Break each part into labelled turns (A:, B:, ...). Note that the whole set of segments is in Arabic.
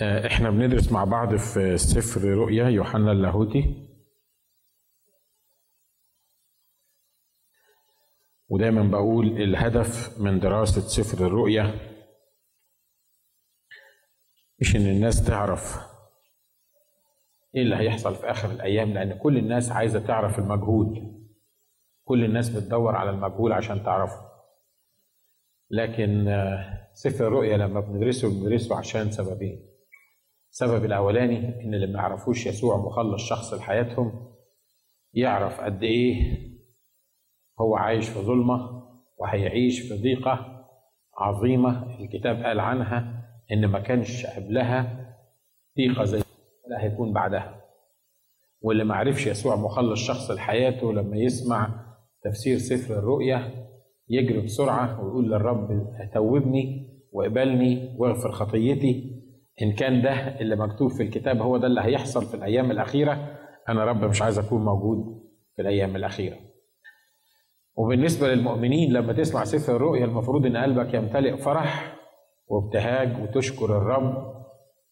A: آه، إحنا بندرس مع بعض في سفر رؤيا يوحنا اللاهوتي. ودايما بقول الهدف من دراسة سفر الرؤيا مش إن الناس تعرف إيه اللي هيحصل في آخر الأيام لأن كل الناس عايزة تعرف المجهول كل الناس بتدور على المجهول عشان تعرفه. لكن آه، سفر الرؤيا لما بندرسه بندرسه عشان سببين. السبب الأولاني إن اللي ما يعرفوش يسوع مخلص شخص لحياتهم يعرف قد إيه هو عايش في ظلمة وهيعيش في ضيقة عظيمة الكتاب قال عنها إن ما كانش قبلها ضيقة زي ولا هيكون بعدها. واللي ما عرفش يسوع مخلص شخص لحياته لما يسمع تفسير سفر الرؤيا يجري بسرعة ويقول للرب توبني وإقبلني واغفر خطيتي إن كان ده اللي مكتوب في الكتاب هو ده اللي هيحصل في الأيام الأخيرة أنا رب مش عايز أكون موجود في الأيام الأخيرة. وبالنسبة للمؤمنين لما تسمع سفر الرؤيا المفروض إن قلبك يمتلئ فرح وابتهاج وتشكر الرب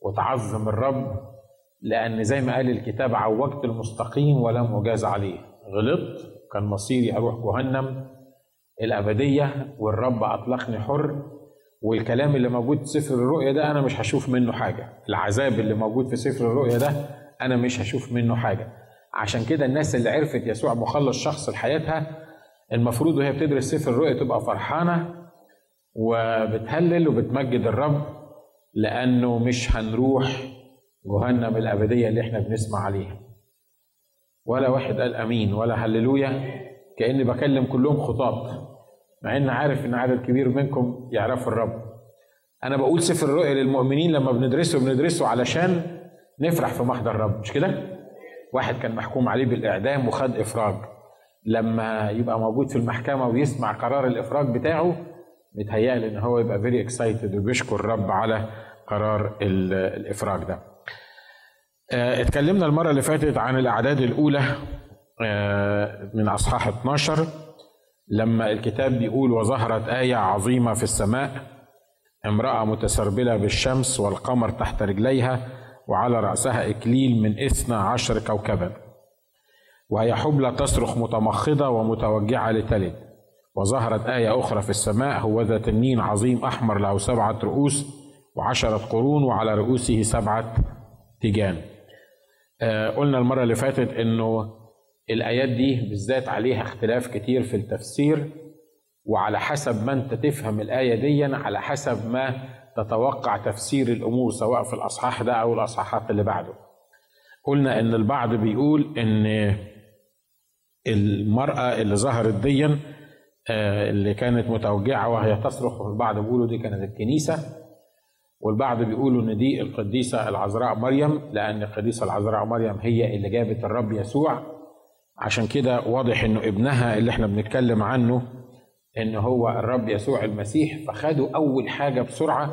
A: وتعظم الرب لأن زي ما قال الكتاب عوجت المستقيم ولم اجاز عليه. غلطت كان مصيري أروح جهنم الأبدية والرب أطلقني حر والكلام اللي موجود في سفر الرؤيا ده أنا مش هشوف منه حاجة. العذاب اللي موجود في سفر الرؤيا ده أنا مش هشوف منه حاجة. عشان كده الناس اللي عرفت يسوع مخلص شخص لحياتها المفروض وهي بتدرس سفر الرؤيا تبقى فرحانة وبتهلل وبتمجد الرب لأنه مش هنروح جهنم الأبدية اللي إحنا بنسمع عليها. ولا واحد قال آمين ولا هللويا كأني بكلم كلهم خطاة مع إن عارف إن عدد كبير منكم يعرفوا الرب. أنا بقول سفر الرؤيا للمؤمنين لما بندرسه بندرسه علشان نفرح في محضر الرب. مش كده؟ واحد كان محكوم عليه بالإعدام وخد إفراج. لما يبقى موجود في المحكمة ويسمع قرار الإفراج بتاعه متهيألي إن هو يبقى very excited وبيشكر الرب على قرار الإفراج ده. آه اتكلمنا المرة اللي فاتت عن الأعداد الأولى آه من أصحاح 12 لما الكتاب بيقول وظهرت آية عظيمة في السماء امرأة متسربلة بالشمس والقمر تحت رجليها وعلى رأسها إكليل من إثنى عشر كوكبا. وهي حبلى تصرخ متمخضة ومتوجعة لتلد. وظهرت آية أخرى في السماء هو ذا تنين عظيم أحمر له سبعة رؤوس وعشرة قرون وعلى رؤوسه سبعة تيجان. آه قلنا المرة اللي فاتت إنه الآيات دي بالذات عليها اختلاف كتير في التفسير وعلى حسب ما أنت تفهم الآية دي على حسب ما تتوقع تفسير الأمور سواء في الأصحاح ده أو الأصحاحات اللي بعده. قلنا إن البعض بيقول إن المرأة اللي ظهرت دي اللي كانت متوجعة وهي تصرخ والبعض بيقولوا دي كانت الكنيسة والبعض بيقولوا إن دي القديسة العذراء مريم لأن القديسة العذراء مريم هي اللي جابت الرب يسوع. عشان كده واضح إنه ابنها اللي إحنا بنتكلم عنه إن هو الرب يسوع المسيح فخدوا أول حاجة بسرعة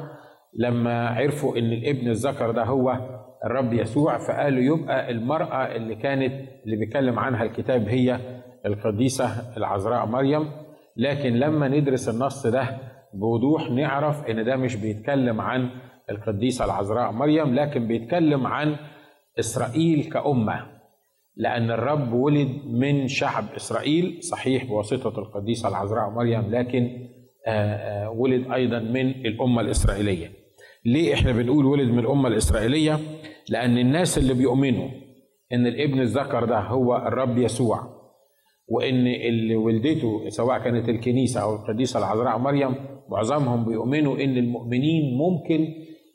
A: لما عرفوا إن الابن الذكر ده هو الرب يسوع فقالوا يبقى المرأة اللي كانت اللي بيتكلم عنها الكتاب هي القديسة العذراء مريم. لكن لما ندرس النص ده بوضوح نعرف إن ده مش بيتكلم عن القديسة العذراء مريم لكن بيتكلم عن إسرائيل كأمة. لأن الرب ولد من شعب إسرائيل صحيح بواسطة القديسة العذراء مريم لكن ولد أيضا من الأمة الإسرائيلية. ليه إحنا بنقول ولد من الأمة الإسرائيلية؟ لأن الناس اللي بيؤمنوا إن الابن الذكر ده هو الرب يسوع وإن اللي ولدته سواء كانت الكنيسة أو القديسة العذراء مريم معظمهم بيؤمنوا إن المؤمنين ممكن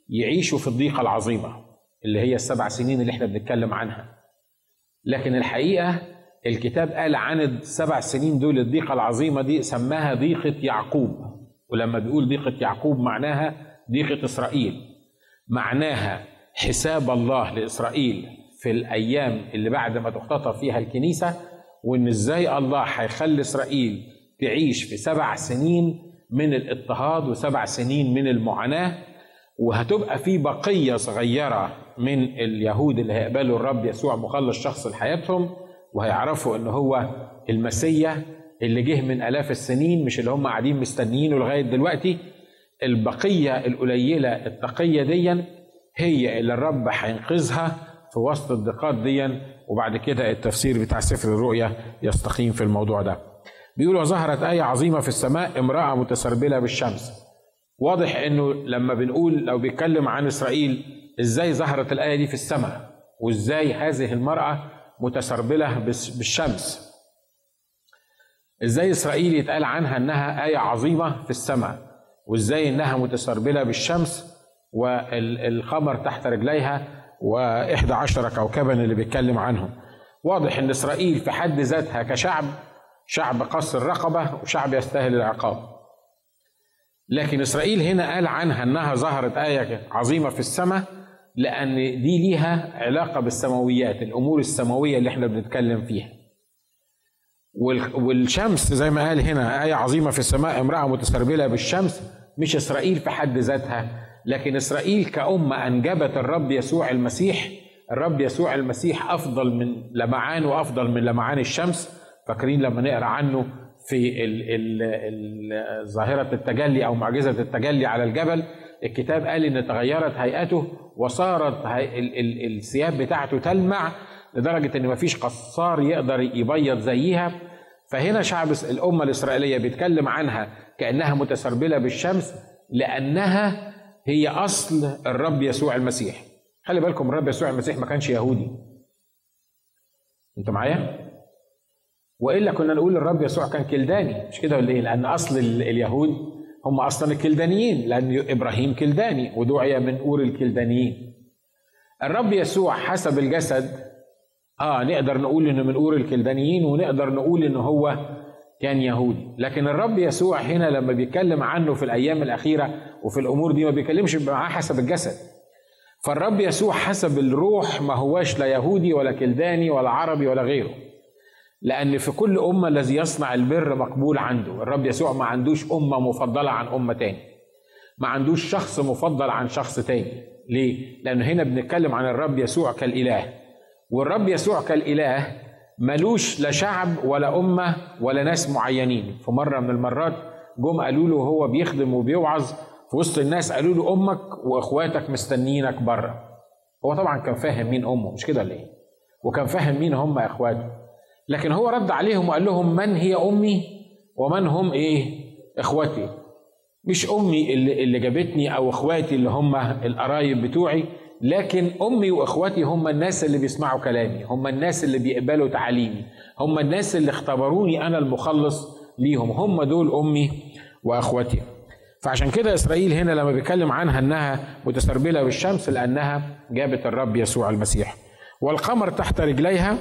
A: يعيشوا في الضيقة العظيمة اللي هي السبع سنين اللي إحنا بنتكلم عنها. لكن الحقيقة الكتاب قال عن السبع سنين دول الضيقة العظيمة دي سماها ضيقة يعقوب. ولما بيقول ضيقة يعقوب معناها ضيقة إسرائيل معناها حساب الله لإسرائيل في الأيام اللي بعد ما تختطف فيها الكنيسة وإن إزاي الله هيخلي إسرائيل تعيش في سبع سنين من الاضطهاد وسبع سنين من المعاناة وهتبقى في بقية صغيرة من اليهود اللي هيقبلوا الرب يسوع مخلص شخص لحياتهم وهيعرفوا إن هو المسيا اللي جه من آلاف السنين مش اللي هم قاعدين مستنيينه لغاية دلوقتي. البقية القليلة التقية دي هي اللي الرب هينقذها في وسط الضيقات دي وبعد كده التفسير بتاع سفر الرؤيا يستقيم في الموضوع ده. بيقول وظهرت آية عظيمة في السماء امرأة متسربلة بالشمس. واضح إنه لما بنقول لو بيتكلم عن إسرائيل إزاي ظهرت الآية دي في السماء؟ وإزاي هذه المرأة متسربلة بالشمس؟ إزاي إسرائيل يتقال عنها إنها آية عظيمة في السماء؟ وإزاي إنها متسربلة بالشمس؟ والقمر تحت رجليها؟ وإحدى عشر كوكبا اللي بيتكلم عنهم. واضح إن إسرائيل في حد ذاتها كشعب شعب قص الرقبة وشعب يستاهل العقاب. لكن إسرائيل هنا قال عنها أنها ظهرت آية عظيمة في السماء لأن دي ليها علاقة بالسماويات الأمور السماوية اللي إحنا بنتكلم فيها. والشمس زي ما قال هنا آية عظيمة في السماء امرأة متسربلة بالشمس مش إسرائيل في حد ذاتها. لكن إسرائيل كأمة أنجبت الرب يسوع المسيح الرب يسوع المسيح أفضل من لمعان وأفضل من لمعان الشمس. فاكرين لما نقرأ عنه في ظاهرة التجلي أو معجزة التجلي على الجبل؟ الكتاب قال إن تغيرت هيئته وصارت الثياب بتاعته تلمع لدرجة إن مفيش قصار يقدر يبيض زيها. فهنا شعب الأمة الإسرائيلية بيتكلم عنها كأنها متسربلة بالشمس لأنها هي أصل الرب يسوع المسيح. خلي بالكم الرب يسوع المسيح ما كانش يهودي. انت معايا؟ وإلا كنا نقول الرب يسوع كان كلداني. مش كده ولا إيه؟ لأن أصل اليهود هم أصلا الكلدانيين لأن إبراهيم كلداني ودعي من أور الكلدانيين. الرب يسوع حسب الجسد آه نقدر نقول إنه من أور الكلدانيين ونقدر نقول إنه هو كان يهودي. لكن الرب يسوع هنا لما بيتكلم عنه في الأيام الأخيرة وفي الأمور دي ما بيكلمش معاه حسب الجسد. فالرب يسوع حسب الروح ما هواش لا يهودي ولا كلداني ولا عربي ولا غيره. لأن في كل أمة الذي يصنع البر مقبول عنده. الرب يسوع ما عندوش أمة مفضلة عن أمة تاني. ما عندوش شخص مفضل عن شخص تاني. ليه؟ لأن هنا بنتكلم عن الرب يسوع كالإله. والرب يسوع كالإله ملوش لا شعب ولا أمة ولا ناس معينين. في مرة من المرات جم قالوا له هو بيخدم وبيوعظ. في وسط الناس قالوا له أمك وإخواتك مستنيينك بره. هو طبعا كان فاهم مين أمه مش كده ليه؟ وكان فاهم مين هم إخواته لكن هو رد عليهم وقال لهم من هي أمي؟ ومن هم إيه؟ اخوتي مش أمي اللي, اللي جابتني أو إخواتي اللي هم القرايب بتوعي لكن أمي وإخواتي هم الناس اللي بيسمعوا كلامي هم الناس اللي بيقبلوا تعاليمي هم الناس اللي اختبروني أنا المخلص ليهم هم دول أمي وإخواتي. فعشان كده إسرائيل هنا لما بيتكلم عنها إنها متسربلة بالشمس لأنها جابت الرب يسوع المسيح. والقمر تحت رجليها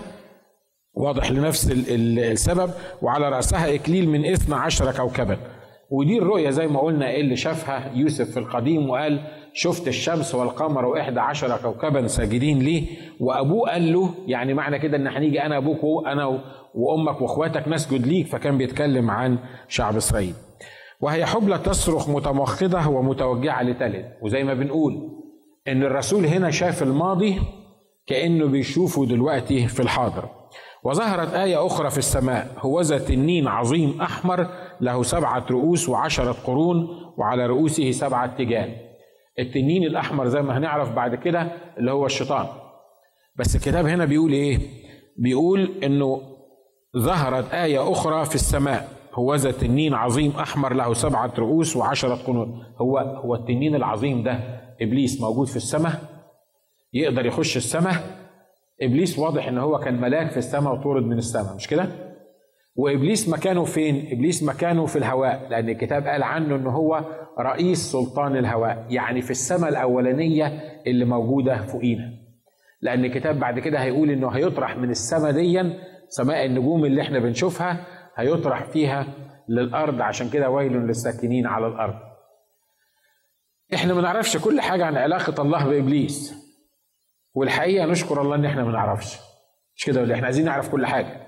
A: واضح لنفس السبب وعلى رأسها إكليل من إثنى عشر كوكبا. ودي الرؤية زي ما قلنا اللي شافها يوسف في القديم وقال شفت الشمس والقمر وإحدى عشر كوكبا ساجدين ليه؟ وأبوه قال له يعني معنى كده إن هنيجي أنا أبوك وأنا وأمك وأخواتك نسجد ليك فكان بيتكلم عن شعب إسرائيل. وهي حبلى تصرخ متمخضة ومتوجعة لتلد. وزي ما بنقول إن الرسول هنا شاف الماضي كأنه بيشوفه دلوقتي في الحاضر. وظهرت آية أخرى في السماء هوذا تنين عظيم أحمر له سبعة رؤوس وعشرة قرون وعلى رؤوسه سبعة تيجان التنين الأحمر زي ما هنعرف بعد كده اللي هو الشيطان. بس الكتاب هنا بيقول إيه؟ بيقول إنه ظهرت آية أخرى في السماء هوذا تنين عظيم أحمر له سبعة رؤوس وعشرة قرون. هو هو التنين العظيم ده إبليس موجود في السماء؟ يقدر يخش السماء؟ إبليس واضح إن هو كان ملاك في السماء وطرد من السماء مش كده؟ وإبليس مكانه فين؟ إبليس مكانه في الهواء لأن الكتاب قال عنه إن هو رئيس سلطان الهواء يعني في السماء الأولانية اللي موجودة فوقينا. لأن الكتاب بعد كده هيقول إنه هيطرح من السماء ديا سماء النجوم اللي إحنا بنشوفها هيطرح فيها للأرض عشان كده ويل للساكنين على الأرض. إحنا ما نعرفش كل حاجة عن علاقة الله بإبليس. والحقيقة نشكر الله إن إحنا ما نعرفش. مش كده ولا إحنا عايزين نعرف كل حاجة.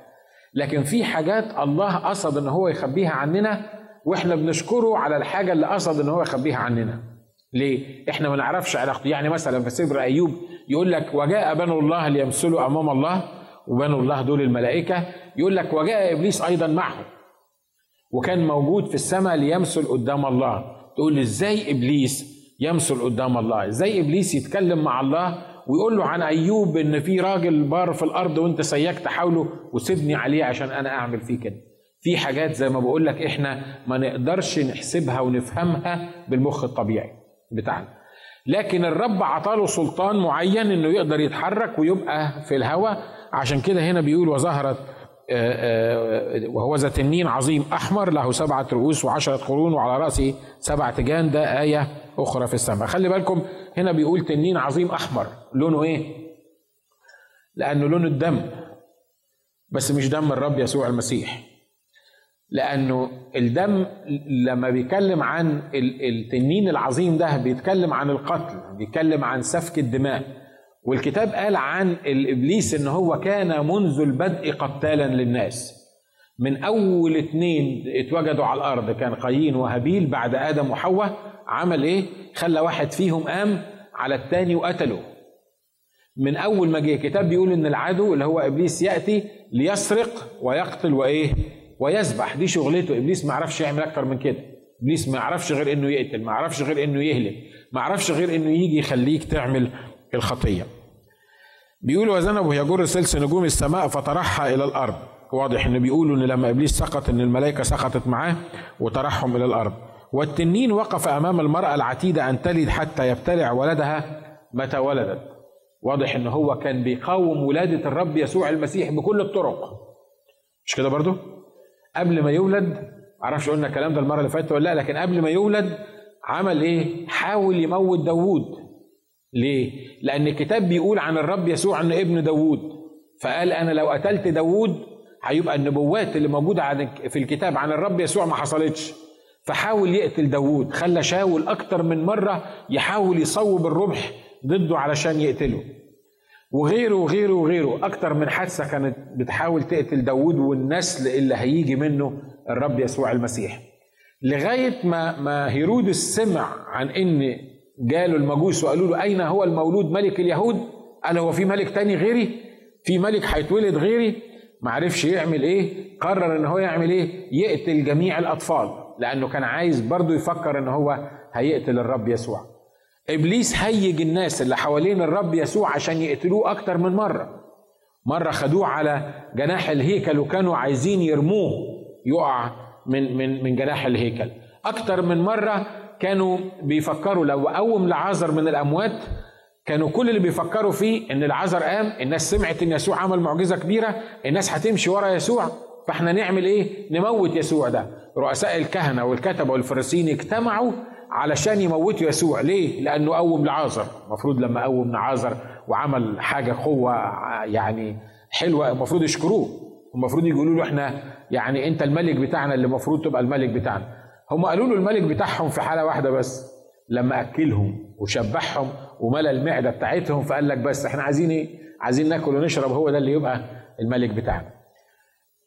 A: لكن في حاجات الله قصد إن هو يخبيها عننا وإحنا بنشكره على الحاجة اللي قصد إن هو يخبيها عننا. ليه؟ إحنا ما نعرفش علاقته يعني مثلا في سفر أيوب يقول لك وجاء بنو الله ليمثلوا أمام الله وبنو الله دول الملائكة يقول لك وجاء إبليس أيضا معه وكان موجود في السماء ليمثل قدام الله. تقول إزاي إبليس يمثل قدام الله؟ إزاي إبليس يتكلم مع الله؟ ويقول له عن أيوب إن في راجل بار في الأرض وأنت سياك تحاوله وسيبني عليه عشان أنا أعمل فيه كده. في حاجات زي ما بقول لك إحنا ما نقدرش نحسبها ونفهمها بالمخ الطبيعي بتاعنا. لكن الرب عطاله سلطان معين إنه يقدر يتحرك ويبقى في الهواء عشان كده هنا بيقول وظهرت وهو ذا تنين عظيم أحمر له سبعة رؤوس وعشرة قرون وعلى رأسه سبع تيجان ده آية أخرى في السماء. خلي بالكم هنا بيقول تنين عظيم أحمر. لونه إيه؟ لأنه لون الدم. بس مش دم الرب يسوع المسيح. لأنه الدم لما بيتكلم عن التنين العظيم ده بيتكلم عن القتل بيتكلم عن سفك الدماء. والكتاب قال عن الإبليس إن هو كان منذ البدء قتالا للناس. من أول اتنين اتوجدوا على الأرض كان قايين وهابيل بعد آدم وحواء. عمل إيه؟ خلى واحد فيهم قام على التاني وقتله. من أول ما جه الكتاب بيقول إن العدو اللي هو إبليس يأتي ليسرق ويقتل وإيه؟ ويذبح دي شغلته. إبليس ما يعرفش يعمل أكتر من كده. إبليس ما يعرفش غير إنه يقتل ما يعرفش غير إنه يهلك ما يعرفش غير إنه يجي يخليك تعمل الخطية. بيقول وذنبه يجر سلس نجوم السماء فطرحها إلى الأرض. واضح ان بيقولوا إن لما إبليس سقط إن الملائكة سقطت معاه وطرحهم إلى الأرض. والتنين وقف أمام المرأة العتيدة أن تلد حتى يبتلع ولدها متى ولدت. واضح ان هو كان بيقاوم ولادة الرب يسوع المسيح بكل الطرق. مش كده برضو؟ قبل ما يولد معرفش قلنا الكلام ده المرة اللي فاتت ولا لأ لكن قبل ما يولد عمل إيه؟ حاول يموت داوود. ليه؟ لأن الكتاب بيقول عن الرب يسوع إنه ابن داوود. فقال أنا لو قتلت داوود هيبقى النبوات اللي موجودة عن في الكتاب عن الرب يسوع ما حصلتش. فحاول يقتل داوود. خلى شاول أكتر من مرة يحاول يصوب الرمح ضده علشان يقتله. وغيره وغيره وغيره. أكتر من حادثة كانت بتحاول تقتل داوود والنسل اللي هيجي منه الرب يسوع المسيح. لغاية ما ما هيرودس سمع عن إن جاله المجوس وقالوا له أين هو المولود ملك اليهود؟ قال هو في ملك تاني غيري؟ في ملك هيتولد غيري؟ معرفش يعمل إيه. قرر إن هو يعمل إيه؟ يقتل جميع الأطفال لأنه كان عايز برضه يفكر إن هو هيقتل الرب يسوع. إبليس هيج الناس اللي حوالين الرب يسوع عشان يقتلوه أكتر من مرة. مرة خدوه على جناح الهيكل وكانوا عايزين يرموه يقع من من من جناح الهيكل. أكتر من مرة كانوا بيفكروا لو قوم لعازر من الأموات كانوا كل اللي بيفكروا فيه إن العازر قام الناس سمعت إن يسوع عمل معجزة كبيرة الناس هتمشي ورا يسوع. فإحنا نعمل إيه؟ نموت يسوع ده. رؤساء الكهنة والكتبة والفريسيين اجتمعوا علشان يموتوا يسوع. ليه؟ لأنه قوم لعازر المفروض لما قوم لعازر وعمل حاجة قوة يعني حلوة المفروض يشكروه. المفروض يقولوا له إحنا يعني أنت الملك بتاعنا اللي المفروض تبقى الملك بتاعنا. هم قالوا له الملك بتاعهم في حالة واحدة بس لما أكلهم وشبعهم وملى المعدة بتاعتهم فقال لك بس إحنا عايزين إيه؟ عايزين ناكل ونشرب هو ده اللي يبقى الملك بتاعنا.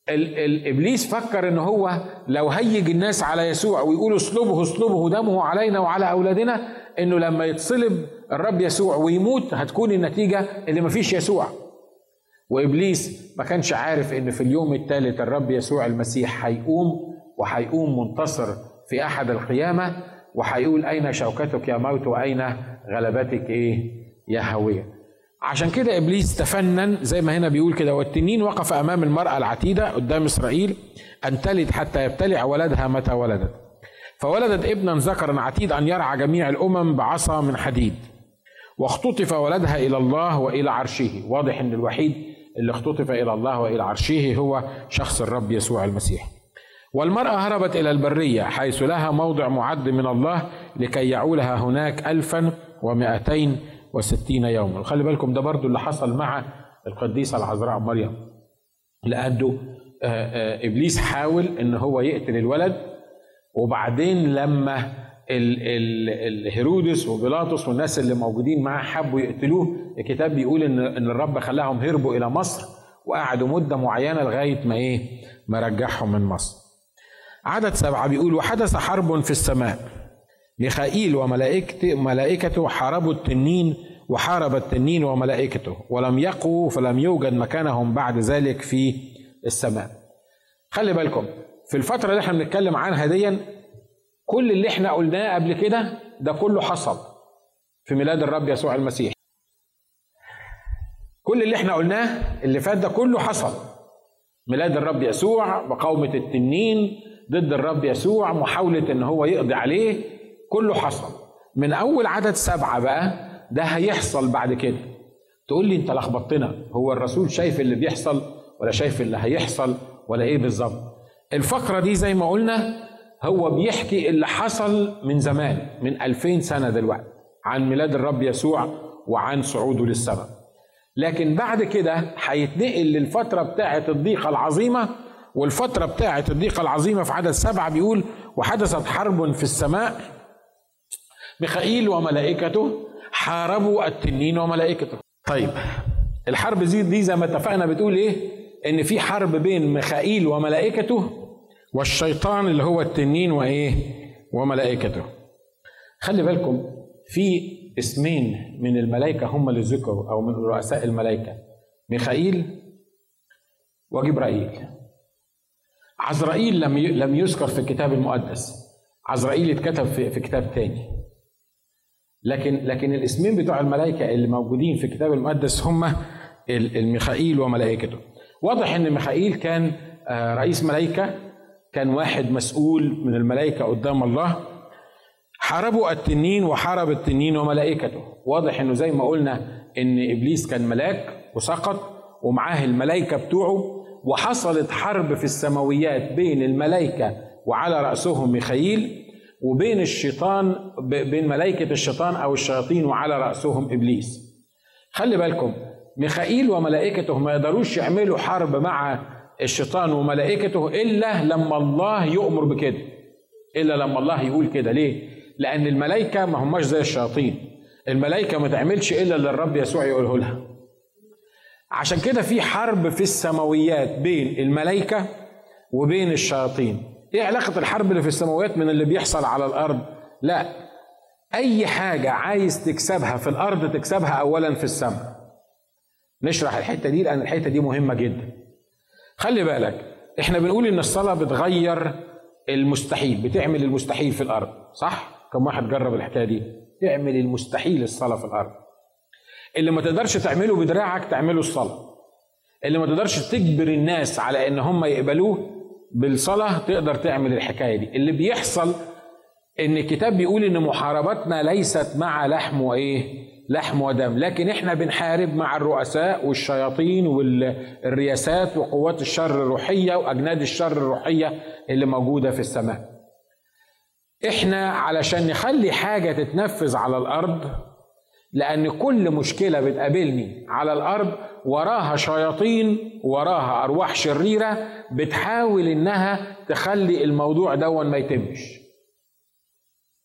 A: الابليس فكر إن هو لو هيج الناس على يسوع ويقولوا اصلبه اصلبه دمه علينا وعلى أولادنا إنه لما يتصلب الرب يسوع ويموت هتكون النتيجة اللي مفيش يسوع. وإبليس ما كانش عارف إن في اليوم الثالث الرب يسوع المسيح هيقوم وهيقوم منتصر في أحد القيامة وهيقول أين شوكتك يا موت وأين غلبتك؟ إيه يا هوية. عشان كده إبليس تفنن زي ما هنا بيقول كده والتنين وقف أمام المرأة العتيدة قدام إسرائيل أن تلد حتى يبتلع ولدها متى ولدت. فولدت ابنا ذكرا عتيد أن يرعى جميع الأمم بعصا من حديد. واختطف ولدها إلى الله وإلى عرشه. واضح إن الوحيد اللي اختطف إلى الله وإلى عرشه هو شخص الرب يسوع المسيح. والمرأة هربت إلى البرية حيث لها موضع معد من الله لكي يعولها هناك ألفا ومائتين وستين يوما. خلي بالكم ده برضو اللي حصل مع القديسة العذراء مريم. لأنه إبليس حاول إن هو يقتل الولد وبعدين لما الهيرودس وبيلاطس والناس اللي موجودين معاه حبوا يقتلوه الكتاب بيقول إن إن الرب خلاهم هربوا إلى مصر وقعدوا مدة معينة لغاية ما إيه؟ ما رجعهم من مصر. عدد سبعة بيقول وحدث حرب في السماء. ميخائيل وملائكته ملائكته حاربوا التنين وحارب التنين وملائكته ولم يقوا فلم يوجد مكانهم بعد ذلك في السماء. خلي بالكم في الفترة اللي إحنا بنتكلم عنها دي كل اللي إحنا قلناه قبل كده ده كله حصل في ميلاد الرب يسوع المسيح. كل اللي إحنا قلناه اللي فات ده كله حصل. ميلاد الرب يسوع مقاومة التنين ضد الرب يسوع محاولة إن هو يقضي عليه كله حصل. من أول عدد سبعة بقى ده هيحصل بعد كده. تقول لي أنت لخبطتنا هو الرسول شايف اللي بيحصل ولا شايف اللي هيحصل ولا إيه بالظبط؟ الفقرة دي زي ما قلنا هو بيحكي اللي حصل من زمان من ألفين سنة دلوقتي عن ميلاد الرب يسوع وعن صعوده للسماء. لكن بعد كده هيتنقل للفترة بتاعة الضيقة العظيمة والفترة بتاعة الضيقة العظيمة في عدد سبعة بيقول وحدثت حرب في السماء ميخائيل وملائكته حاربوا التنين وملائكته. طيب الحرب دي, دي زي ما اتفقنا بتقول إيه؟ إن في حرب بين ميخائيل وملائكته والشيطان اللي هو التنين وإيه؟ وملائكته. خلي بالكم في اسمين من الملائكة هم اللي ذكروا أو من رؤساء الملائكة ميخائيل وجبرائيل. عزرائيل لم لم يذكر في الكتاب المقدس. عزرائيل اتكتب في, في كتاب تاني. لكن لكن الاسمين بتوع الملائكة اللي موجودين في الكتاب المقدس هم الميخائيل وملائكته. واضح إن ميخائيل كان آه، رئيس ملائكة كان واحد مسؤول من الملائكة قدام الله. حاربوا التنين وحارب التنين وملائكته. واضح إنه زي ما قلنا إن إبليس كان ملاك وسقط ومعاه الملائكة بتوعه. وحصلت حرب في السماويات بين الملائكة وعلى رأسهم ميخائيل وبين الشيطان بين ملائكة الشيطان أو الشياطين وعلى رأسهم إبليس. خلي بالكم ميخائيل وملائكته ما يقدروش يعملوا حرب مع الشيطان وملائكته إلا لما الله يؤمر بكده. إلا لما الله يقول كده. ليه؟ لأن الملائكة ما هماش زي الشياطين. الملائكة ما تعملش إلا اللي الرب يسوع يقوله لها. عشان كده في حرب في السماويات بين الملائكة وبين الشياطين. إيه علاقة الحرب اللي في السماويات من اللي بيحصل على الأرض؟ لا أي حاجة عايز تكسبها في الأرض تكسبها اولا في السماء. نشرح الحتة دي لأن الحتة دي مهمة جدا. خلي بالك إحنا بنقول إن الصلاة بتغير المستحيل بتعمل المستحيل في الأرض صح؟ كم واحد جرب الحكاية دي؟ تعمل المستحيل الصلاة في الأرض. اللي ما تقدرش تعمله بدراعك تعمله الصلاة. اللي ما تقدرش تجبر الناس على إن هم يقبلوه بالصلاة تقدر تعمل الحكاية دي. اللي بيحصل إن الكتاب بيقول إن محاربتنا ليست مع لحم وإيه؟ لحم ودم. لكن إحنا بنحارب مع الرؤساء والشياطين والرياسات وقوات الشر الروحية وأجناد الشر الروحية اللي موجودة في السماء. إحنا علشان نخلي حاجة تتنفذ على الأرض لأن كل مشكلة بتقابلني على الأرض وراها شياطين وراها أرواح شريرة بتحاول إنها تخلي الموضوع دون ما يتمش.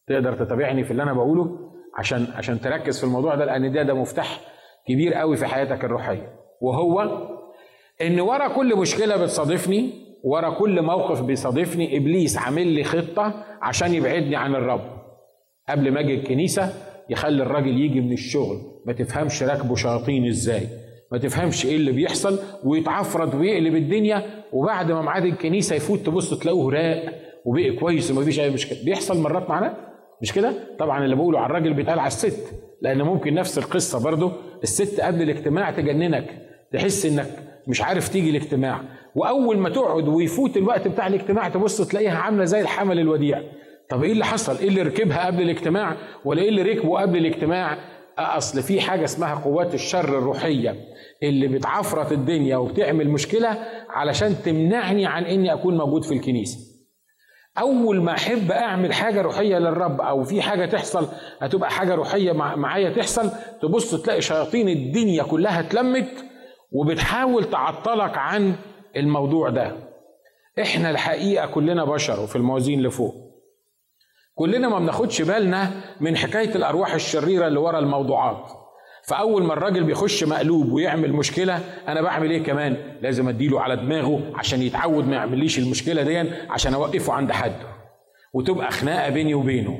A: تقدر تتابعني في اللي أنا بقوله؟ عشان عشان تركز في الموضوع ده لأن ده ده مفتاح كبير قوي في حياتك الروحية. وهو إن ورا كل مشكلة بتصادفني ورا كل موقف بيصادفني إبليس عامل لي خطة عشان يبعدني عن الرب. قبل ما أجي الكنيسة يخلي الراجل يجي من الشغل. ما تفهمش راكبه شياطين إزاي. ما تفهمش إيه اللي بيحصل ويتعفرت ويقلب الدنيا وبعد ما ميعاد الكنيسة يفوت تبص تلاقوه راق وبقي كويس وما فيش أي مشكلة. بيحصل مرات معانا؟ مش كده؟ طبعا اللي بقوله على الراجل بيتقال على الست لأن ممكن نفس القصة برضه. الست قبل الاجتماع تجننك تحس إنك مش عارف تيجي الاجتماع. وأول ما تقعد ويفوت الوقت بتاع الاجتماع تبص تلاقيها عاملة زي الحمل الوديع. طب إيه اللي حصل؟ إيه اللي ركبها قبل الاجتماع؟ ولا إيه اللي ركبه قبل الاجتماع؟ أصل في حاجة اسمها قوات الشر الروحية اللي بتعفرت الدنيا وبتعمل مشكلة علشان تمنعني عن إني أكون موجود في الكنيسة. أول ما أحب أعمل حاجة روحية للرب أو في حاجة تحصل هتبقى حاجة روحية معايا تحصل تبص تلاقي شياطين الدنيا كلها اتلمت وبتحاول تعطلك عن الموضوع ده. إحنا الحقيقة كلنا بشر وفي الموازين اللي فوق كلنا ما بناخدش بالنا من حكاية الأرواح الشريرة اللي ورا الموضوعات. فأول ما الراجل بيخش مقلوب ويعمل مشكلة أنا بعمل إيه كمان؟ لازم أديله على دماغه عشان يتعود ما يعمليش المشكلة دي عشان أوقفه عند حده وتبقى خناقة بيني وبينه.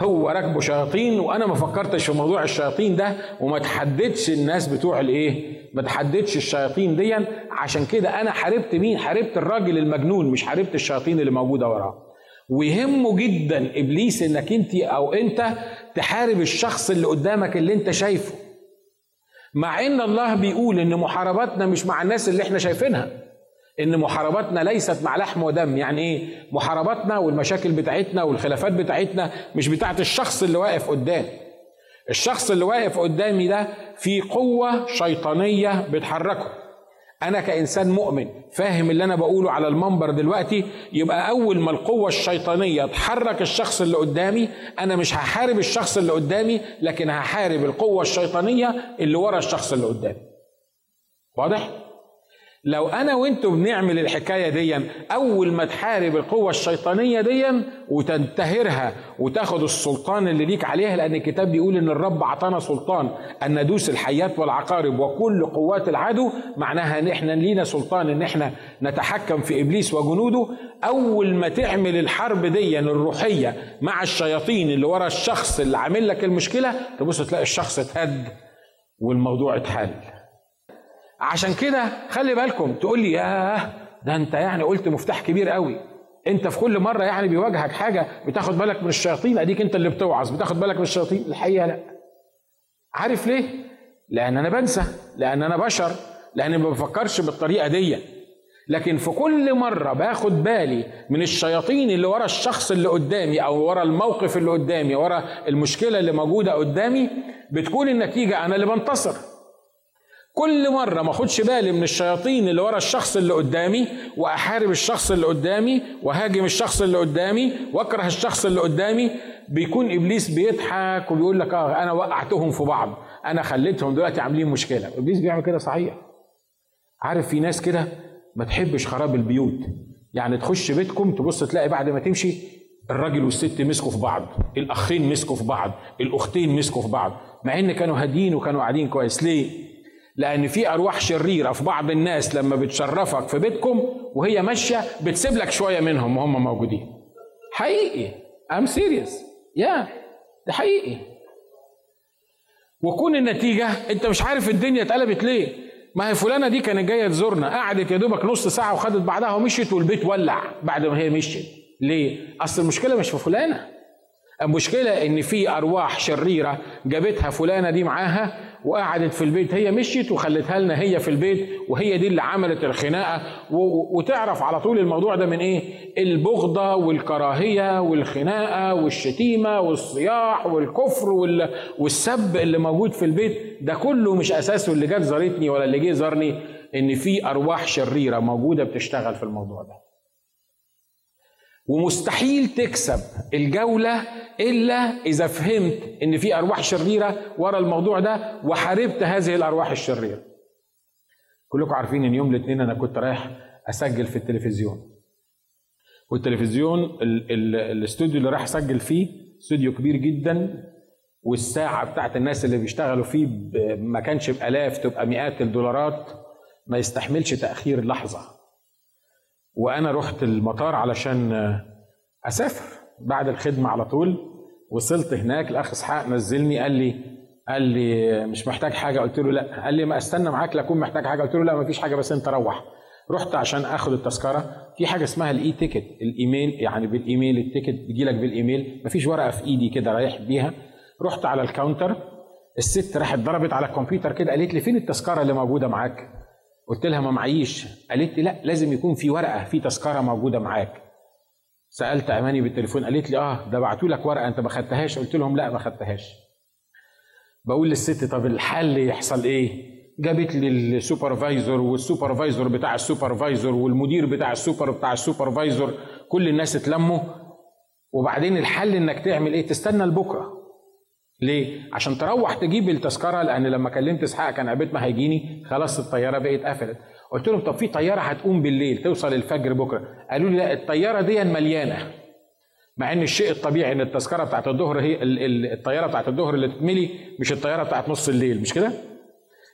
A: هو راكبه شياطين وأنا ما فكرتش في موضوع الشياطين ده وما تحددش الناس بتوع الإيه؟ ما تحددش الشياطين دي عشان كده أنا حاربت مين؟ حاربت الراجل المجنون مش حاربت الشياطين اللي موجودة وراه. ويهمه جدا إبليس إنك أنت أو أنت تحارب الشخص اللي قدامك اللي أنت شايفه. مع إن الله بيقول إن محارباتنا مش مع الناس اللي إحنا شايفينها. إن محارباتنا ليست مع لحم ودم. يعني إيه؟ محارباتنا والمشاكل بتاعتنا والخلافات بتاعتنا مش بتاعت الشخص اللي واقف قدام. الشخص اللي واقف قدامي ده في قوة شيطانية بتحركه. أنا كإنسان مؤمن فاهم اللي أنا بقوله على المنبر دلوقتي يبقى أول ما القوة الشيطانية تحرك الشخص اللي قدامي أنا مش هحارب الشخص اللي قدامي لكن هحارب القوة الشيطانية اللي ورا الشخص اللي قدامي. واضح؟ لو أنا وانتوا بنعمل الحكاية دي أول ما تحارب القوة الشيطانية دي وتنتهرها وتاخد السلطان اللي ليك عليها لأن الكتاب بيقول إن الرب أعطانا سلطان أن ندوس الحيات والعقارب وكل قوات العدو معناها إن إحنا لينا سلطان إن إحنا نتحكم في إبليس وجنوده. أول ما تعمل الحرب دي الروحية مع الشياطين اللي ورا الشخص اللي عامل لك المشكلة تبص تلاقي الشخص اتهد والموضوع اتحل. عشان كده خلي بالكم تقول لي ياه ده انت يعني قلت مفتاح كبير قوي. انت في كل مرة يعني بيواجهك حاجة بتاخد بالك من الشياطين اديك انت اللي بتوعظ بتاخد بالك من الشياطين. الحقيقة لا. عارف ليه؟ لأن أنا بنسى لأن أنا بشر لأن ما بفكرش بالطريقة دي. لكن في كل مرة باخد بالي من الشياطين اللي ورا الشخص اللي قدامي أو ورا الموقف اللي قدامي ورا المشكلة اللي موجودة قدامي بتكون النتيجة أنا اللي بنتصر. كل مرة ما اخدش بالي من الشياطين اللي ورا الشخص اللي قدامي وأحارب الشخص اللي قدامي واهاجم الشخص اللي قدامي وأكره الشخص اللي قدامي بيكون إبليس بيضحك وبيقول لك آه أنا وقعتهم في بعض أنا خليتهم دلوقتي عاملين مشكلة. إبليس بيعمل كده صحيح. عارف في ناس كده ما تحبش خراب البيوت. يعني تخش بيتكم تبص تلاقي بعد ما تمشي الراجل والست مسكوا في بعض الأخين مسكوا في بعض الأختين مسكوا في بعض مع إن كانوا هاديين وكانوا قاعدين كويس. ليه؟ لأن في ارواح شريره في بعض الناس لما بتشرفك في بيتكم وهي ماشيه بتسيب لك شوية منهم وهم موجودين. حقيقي. I'm serious yeah ده حقيقي. وكون النتيجة انت مش عارف الدنيا اتقلبت ليه. ما هي فلانة دي كانت جاية تزورنا قعدت يا دوبك نص ساعة وخدت بعدها ومشيت والبيت ولع بعد ما هي مشيت. ليه؟ أصل المشكلة مش في فلانة. المشكلة إن في أرواح شريرة جابتها فلانة دي معاها وقعدت في البيت هي مشيت وخلتها لنا هي في البيت وهي دي اللي عملت الخناقة وتعرف على طول الموضوع ده من إيه؟ البغضة والكراهية والخناقة والشتيمة والصياح والكفر والسب اللي موجود في البيت ده كله مش أساسه اللي جت زارتني ولا اللي جه زارني إن في أرواح شريرة موجودة بتشتغل في الموضوع ده. ومستحيل تكسب الجولة إلا إذا فهمت إن في أرواح شريرة ورا الموضوع ده وحاربت هذه الأرواح الشريرة. كلكم عارفين إن يوم الاثنين أنا كنت رايح أسجل في التلفزيون. والتلفزيون الاستوديو اللي راح أسجل فيه استوديو كبير جدا والساعة بتاعت الناس اللي بيشتغلوا فيه ما كانش بآلاف تبقى مئات الدولارات ما يستحملش تأخير لحظة. وأنا رحت المطار علشان أسافر بعد الخدمة على طول وصلت هناك الاخ إسحاق نزلني قال لي قال لي مش محتاج حاجة قلت له لأ. قال لي ما أستنى معاك لا اكون محتاج حاجة قلت له لأ ما فيش حاجة بس أنت روح. رحت عشان آخد التذكرة. في حاجة اسمها ال e-ticket الإيميل يعني بالإيميل ال ticket بيجي لك بالإيميل. ما فيش ورقة في إيدي كده رايح بيها. رحت على ال counter الست راحت ضربت على الكمبيوتر كده قالت لي فين التذكرة اللي موجودة معاك؟ قلت لها ما معيش. قالت لي لا لازم يكون في ورقة في تذكرة موجودة معاك. سألت أماني بالتليفون قالت لي آه ده بعتوا لك ورقة أنت ما خدتهاش. قلت لهم لا ما خدتهاش. بقول للست طب الحل يحصل إيه؟ جابت لي ال supervisor وال supervisor بتاع ال supervisor والمدير بتاع السوبر بتاع ال supervisor كل الناس اتلموا. وبعدين الحل إنك تعمل إيه؟ تستنى لبكرة. ليه؟ عشان تروح تجيب التذكرة لأن لما كلمت إسحاق كان عبال ما هيجيني خلاص الطيارة بقت قفلت. قلت لهم طب في طيارة هتقوم بالليل توصل الفجر بكرة. قالوا لي لا الطيارة دي مليانة. مع إن الشيء الطبيعي إن التذكرة بتاعت الظهر هي الطيارة بتاعت الظهر اللي تتملي مش الطيارة بتاعت نص الليل مش كده؟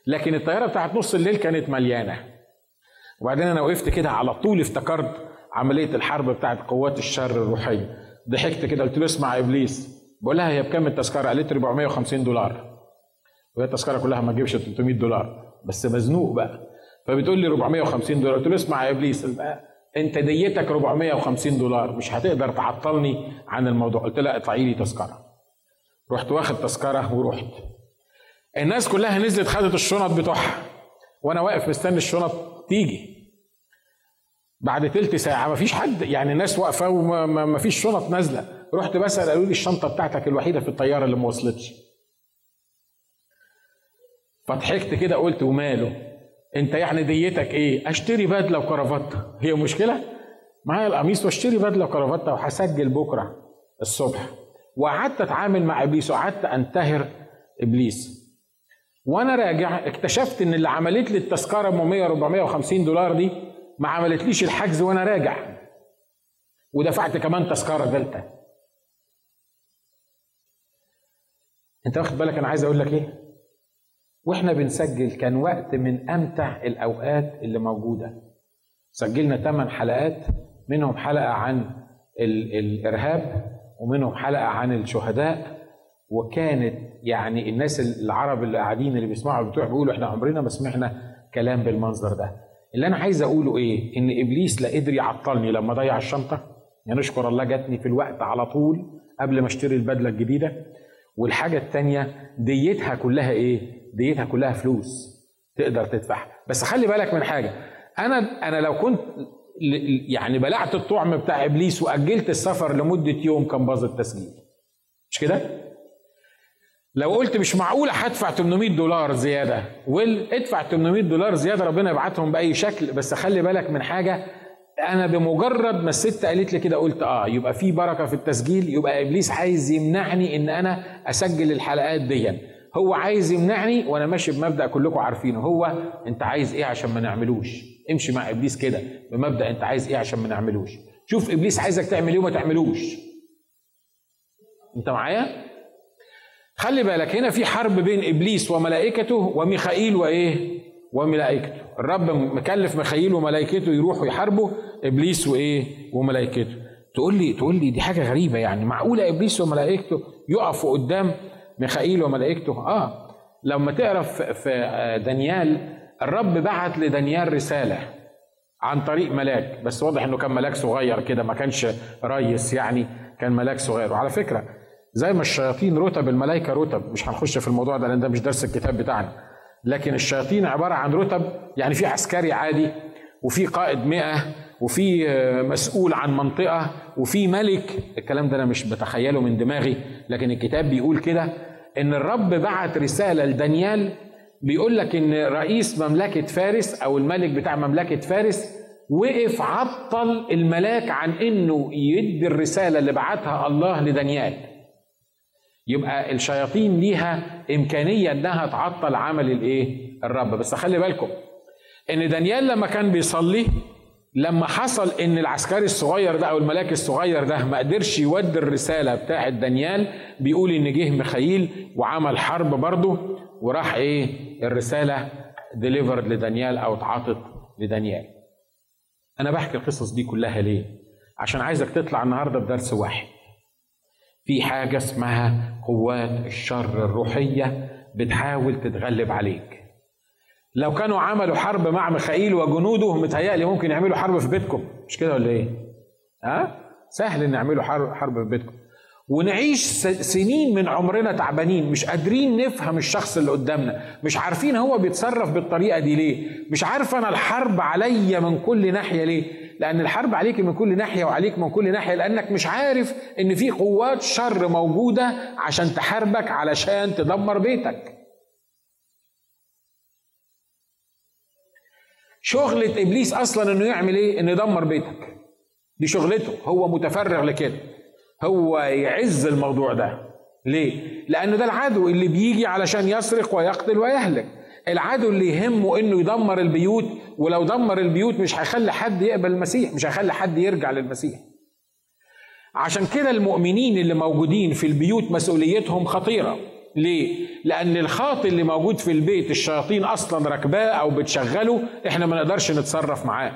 A: لكن الطيارة بتاعت نص الليل كانت مليانة. وبعدين أنا وقفت كده على طول افتكرت عملية الحرب بتاعت قوات الشر الروحية. ضحكت كده قلت له اسمع يا إبليس بقول لها هي بكام التذكرة؟ قالت لي 450 دولار. وهي التذكرة كلها ما تجيبش 300 دولار. بس مزنوق بقى. فبتقول لي 450 دولار. قلت له اسمع يا إبليس انت ديتك 450 دولار. مش هتقدر تعطلني عن الموضوع. قلت لها اطلعي لي تذكرة. رحت واخد تذكرة ورحت. الناس كلها نزلت خدت الشنط بتوعها. وأنا واقف مستني الشنط تيجي. بعد تلت ساعة ما فيش حد يعني الناس واقفة وما فيش شنط نازلة. رحت بسأل قالوا لي الشنطة بتاعتك الوحيدة في الطيارة اللي ما وصلتش. فضحكت كده قلت وماله؟ انت يعني ديتك إيه؟ اشتري بدلة وكرافته هي مشكلة؟ معايا القميص واشتري بدلة وكرافته وهسجل بكرة الصبح. وقعدت أتعامل مع إبليس وقعدت أنتهر إبليس. وأنا راجع اكتشفت إن اللي عملت لي التذكرة ب 100 450 دولار دي ما عملتليش الحجز وأنا راجع. ودفعت كمان تذكرة ثالثه انت واخد بالك أنا عايز أقول لك إيه؟ وإحنا بنسجل كان وقت من امتع الاوقات اللي موجوده. سجلنا ثمان حلقات منهم حلقة عن الإرهاب ومنهم حلقة عن الشهداء وكانت يعني الناس العرب اللي قاعدين اللي بيسمعوا بتوع بيقولوا إحنا عمرنا ما سمعنا كلام بالمنظر ده. اللي أنا عايز اقوله إيه؟ ان إبليس لا قدر يعطلني لما ضيع الشنطة. يعني نشكر الله جاتني في الوقت على طول قبل ما اشتري البدلة الجديدة. والحاجة الثانية ديتها كلها إيه؟ ديتها كلها فلوس تقدر تدفعها. بس خلي بالك من حاجة أنا أنا لو كنت يعني بلعت الطعم بتاع إبليس وأجلت السفر لمدة يوم كان باظ التسجيل. مش كده؟ لو قلت مش معقوله هدفع 800 دولار زيادة ويل ادفع 800 دولار زيادة ربنا يبعتهم بأي شكل. بس خلي بالك من حاجة أنا بمجرد ما الست قالت لي كده قلت آه يبقى في بركة في التسجيل يبقى إبليس عايز يمنعني إن أنا أسجل الحلقات دي. هو عايز يمنعني وأنا ماشي بمبدأ كلكم عارفينه. هو أنت عايز إيه عشان ما نعملوش؟ امشي مع إبليس كده بمبدأ أنت عايز إيه عشان ما نعملوش؟ شوف إبليس عايزك تعمل إيه وما تعملوش. أنت معايا؟ خلي بالك هنا في حرب بين إبليس وملائكته وميخائيل وإيه؟ وملائكته. الرب مكلف ميخائيل وملائكته يروحوا يحاربوا إبليس وإيه؟ وملائكته. تقول لي تقول لي دي حاجة غريبة يعني. معقولة إبليس وملائكته يقفوا قدام ميخائيل وملائكته؟ آه. لما تعرف في دانيال الرب بعت لدانيال رسالة عن طريق ملاك. بس واضح إنه كان ملاك صغير كده ما كانش ريس يعني كان ملاك صغير. وعلى فكرة زي ما الشياطين رتب الملائكة رتب. مش هنخش في الموضوع ده لأن ده مش درس الكتاب بتاعنا. لكن الشياطين عبارة عن رتب يعني في عسكري عادي وفي قائد مئة وفي مسؤول عن منطقة وفي ملك. الكلام ده أنا مش بتخيله من دماغي لكن الكتاب بيقول كده إن الرب بعت رسالة لدانيال بيقول لك إن رئيس مملكة فارس أو الملك بتاع مملكة فارس وقف عطل الملاك عن إنه يدي الرسالة اللي بعتها الله لدانيال. يبقى الشياطين ليها إمكانية إنها تعطل عمل الإيه؟ الرب. بس خلي بالكم إن دانيال لما كان بيصلي لما حصل إن العسكري الصغير ده أو الملاك الصغير ده ما قدرش يودي الرسالة بتاعه دانيال بيقول إن جه ميخائيل وعمل حرب برضه وراح إيه؟ الرسالة ديليفرد لدانيال أو اتعاطت لدانيال. أنا بحكي القصص دي كلها ليه؟ عشان عايزك تطلع النهارده بدرس واحد. في حاجة اسمها قوات الشر الروحية بتحاول تتغلب عليك. لو كانوا عملوا حرب مع ميخائيل وجنوده متهيألي ممكن يعملوا حرب في بيتكم. مش كده ولا إيه؟ ها؟ سهل إن يعملوا حرب حرب في بيتكم. ونعيش سنين من عمرنا تعبانين مش قادرين نفهم الشخص اللي قدامنا. مش عارفين هو بيتصرف بالطريقة دي ليه. مش عارف أنا الحرب عليا من كل ناحية ليه. لأن الحرب عليك من كل ناحية وعليك من كل ناحية لأنك مش عارف إن في قوات شر موجودة عشان تحاربك علشان تدمر بيتك. شغلة إبليس أصلا إنه يعمل إيه؟ إنه يدمر بيتك. دي شغلته، هو متفرغ لكده. هو يعز الموضوع ده. ليه؟ لأنه ده العدو اللي بيجي علشان يسرق ويقتل ويهلك. العدو اللي يهمه إنه يدمر البيوت ولو دمر البيوت مش هيخلي حد يقبل المسيح، مش هيخلي حد يرجع للمسيح. عشان كده المؤمنين اللي موجودين في البيوت مسؤوليتهم خطيرة. ليه؟ لأن الخاطي اللي موجود في البيت الشياطين أصلا راكباه أو بتشغله إحنا ما نقدرش نتصرف معاه.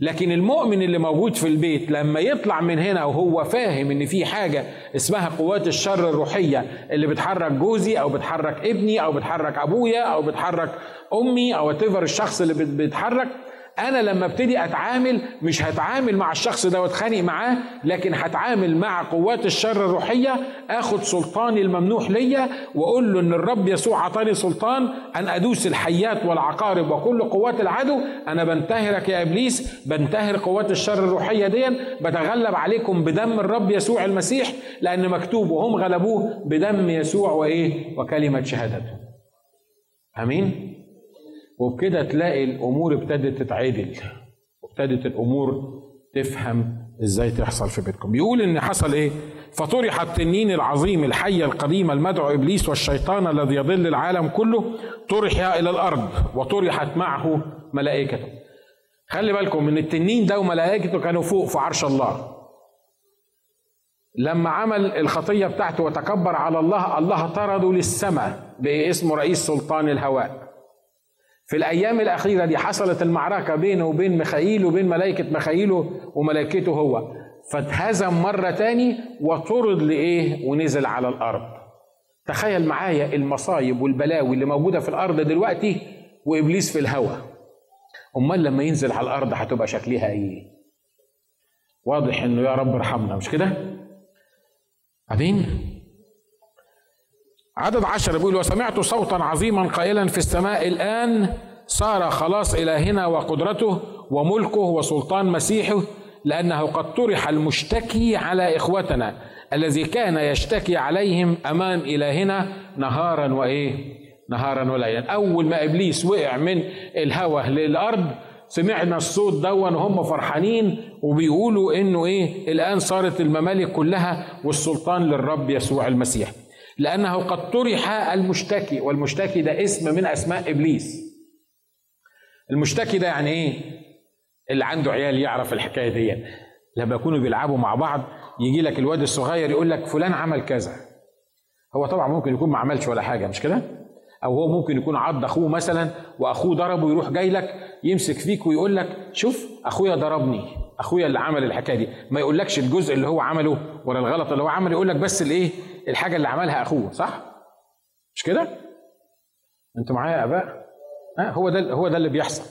A: لكن المؤمن اللي موجود في البيت لما يطلع من هنا وهو فاهم إن في حاجة اسمها قوات الشر الروحية اللي بتحرك جوزي أو بتحرك ابني أو بتحرك أبويا أو بتحرك أمي أو تفر الشخص اللي بيتحرك أنا لما ابتدي أتعامل مش هتعامل مع الشخص ده واتخانق معاه لكن هتعامل مع قوات الشر الروحية آخد سلطاني الممنوح ليا وأقول له إن الرب يسوع عطاني سلطان أن أدوس الحيات والعقارب وكل قوات العدو. أنا بنتهرك يا إبليس بنتهر قوات الشر الروحية دي بتغلب عليكم بدم الرب يسوع المسيح لأن مكتوب وهم غلبوه بدم يسوع وإيه؟ وكلمة شهادته. آمين؟ وبكده تلاقي الأمور ابتدت تتعدل وابتدت الأمور تفهم إزاي تحصل في بيتكم. بيقول إن حصل إيه؟ فطرح التنين العظيم الحية القديمة المدعو إبليس والشيطان الذي يضل العالم كله طرح إلى الأرض وطرحت معه ملائكته. خلي بالكم إن التنين ده وملائكته كانوا فوق في عرش الله. لما عمل الخطية بتاعته وتكبر على الله الله طرده للسماء باسمه رئيس سلطان الهواء. في الأيام الأخيرة دي حصلت المعركة بينه وبين ميخائيل وبين ملائكة ميخائيل وملائكته هو. فاتهزم مرة تاني وطرد لإيه؟ ونزل على الأرض. تخيل معايا المصايب والبلاوي اللي موجودة في الأرض دلوقتي وإبليس في الهواء أمال لما ينزل على الأرض هتبقى شكلها إيه؟ واضح إنه يا رب ارحمنا مش كده؟ أمين عدد عشر بيقول وسمعت صوتا عظيما قائلا في السماء الآن صار خلاص إلهنا وقدرته وملكه وسلطان مسيحه لأنه قد طرح المشتكي على إخوتنا الذي كان يشتكي عليهم أمام إلهنا نهارا وإيه؟ نهارا وليلا. أول ما إبليس وقع من الهوى للأرض سمعنا الصوت دون وهم فرحانين وبيقولوا إنه إيه؟ الآن صارت الممالك كلها والسلطان للرب يسوع المسيح. لأنه قد طرح المشتكي والمشتكي ده اسم من أسماء إبليس المشتكي ده يعني إيه؟ اللي عنده عيال يعرف الحكاية دي لما يكونوا بيلعبوا مع بعض يجي لك الواد الصغير يقول لك فلان عمل كذا هو طبعا ممكن يكون ما عملش ولا حاجة مش كده؟ أو هو ممكن يكون عض أخوه مثلا وأخوه ضربه يروح جاي لك يمسك فيك ويقول لك شوف أخويا ضربني أخويا اللي عمل الحكاية دي ما يقولكش الجزء اللي هو عمله ولا الغلط اللي هو عمله يقول لك بس الإيه؟ الحاجة اللي عملها أخوه صح؟ مش كده؟ أنتوا معايا يا أباء؟ ها هو ده هو ده اللي بيحصل.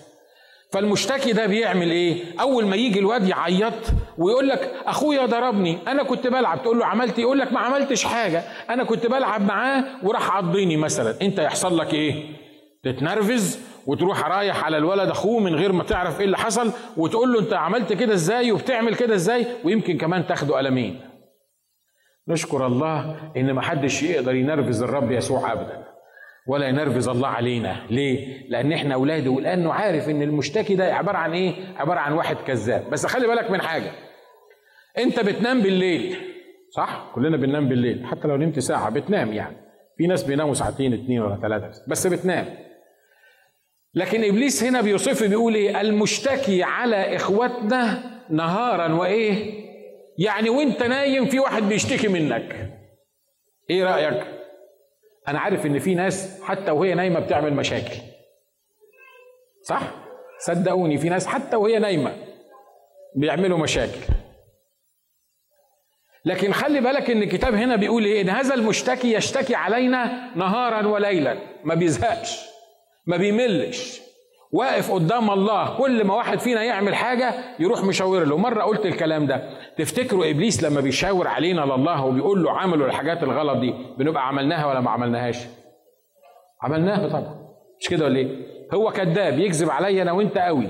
A: فالمشتكي ده بيعمل إيه؟ أول ما يجي الواد يعيط ويقول لك أخويا ضربني. أنا كنت بلعب. تقول له عملت يقول لك ما عملتش حاجة. أنا كنت بلعب معاه وراح عضني مثلا. أنت يحصل لك إيه؟ تتنرفز وتروح رايح على الولد أخوه من غير ما تعرف إيه اللي حصل وتقول له أنت عملت كده إزاي؟ وبتعمل كده إزاي؟ ويمكن كمان تاخده قلمين. نشكر الله إن ما حدش يقدر ينرفز الرب يسوع ابدا ولا ينرفز الله علينا. ليه؟ لأن إحنا أولاده ولأنه عارف إن المشتكي ده عبارة عن إيه؟ عبارة عن واحد كذاب. بس خلي بالك من حاجة. أنت بتنام بالليل صح؟ كلنا بننام بالليل حتى لو نمت ساعة بتنام يعني. في ناس بيناموا ساعتين اتنين ولا ثلاثة بس بتنام. لكن إبليس هنا بيوصف بيقول إيه؟ المشتكي على إخوتنا نهارا وإيه؟ يعني وانت نايم في واحد بيشتكي منك. إيه رأيك؟ أنا عارف ان في ناس حتى وهي نايمة بتعمل مشاكل. صح؟ صدقوني في ناس حتى وهي نايمة بيعملوا مشاكل. لكن خلي بالك إن الكتاب هنا بيقول إيه؟ إن هذا المشتكي يشتكي علينا نهارا وليلا. ما بيزهقش. ما بيملش. واقف قدام الله كل ما واحد فينا يعمل حاجة يروح مشاور له. مرة قلت الكلام ده. تفتكروا إبليس لما بيشاور علينا لله وبيقول له عملوا الحاجات الغلط دي بنبقى عملناها ولا ما عملناهاش؟ عملناها طبعا. مش كده ولا إيه؟ هو كذاب يكذب عليا أنا وأنت قوي.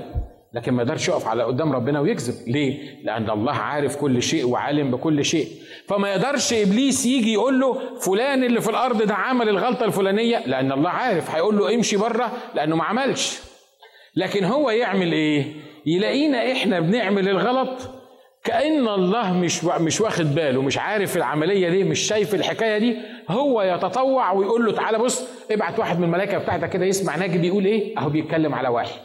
A: لكن ما يقدرش يقف على قدام ربنا ويكذب. ليه؟ لأن الله عارف كل شيء وعالم بكل شيء. فما يقدرش إبليس يجي يقول له فلان اللي في الأرض ده عمل الغلطة الفلانية؟ لأن الله عارف. هيقول له امشي بره لأنه ما عملش. لكن هو يعمل إيه؟ يلاقينا إحنا بنعمل الغلط كأن الله مش مش واخد باله مش عارف العملية دي مش شايف الحكاية دي. هو يتطوع ويقول له تعالى بص ابعت واحد من الملائكة بتاعتك كده يسمع ناجي بيقول إيه؟ أهو بيتكلم على واحد.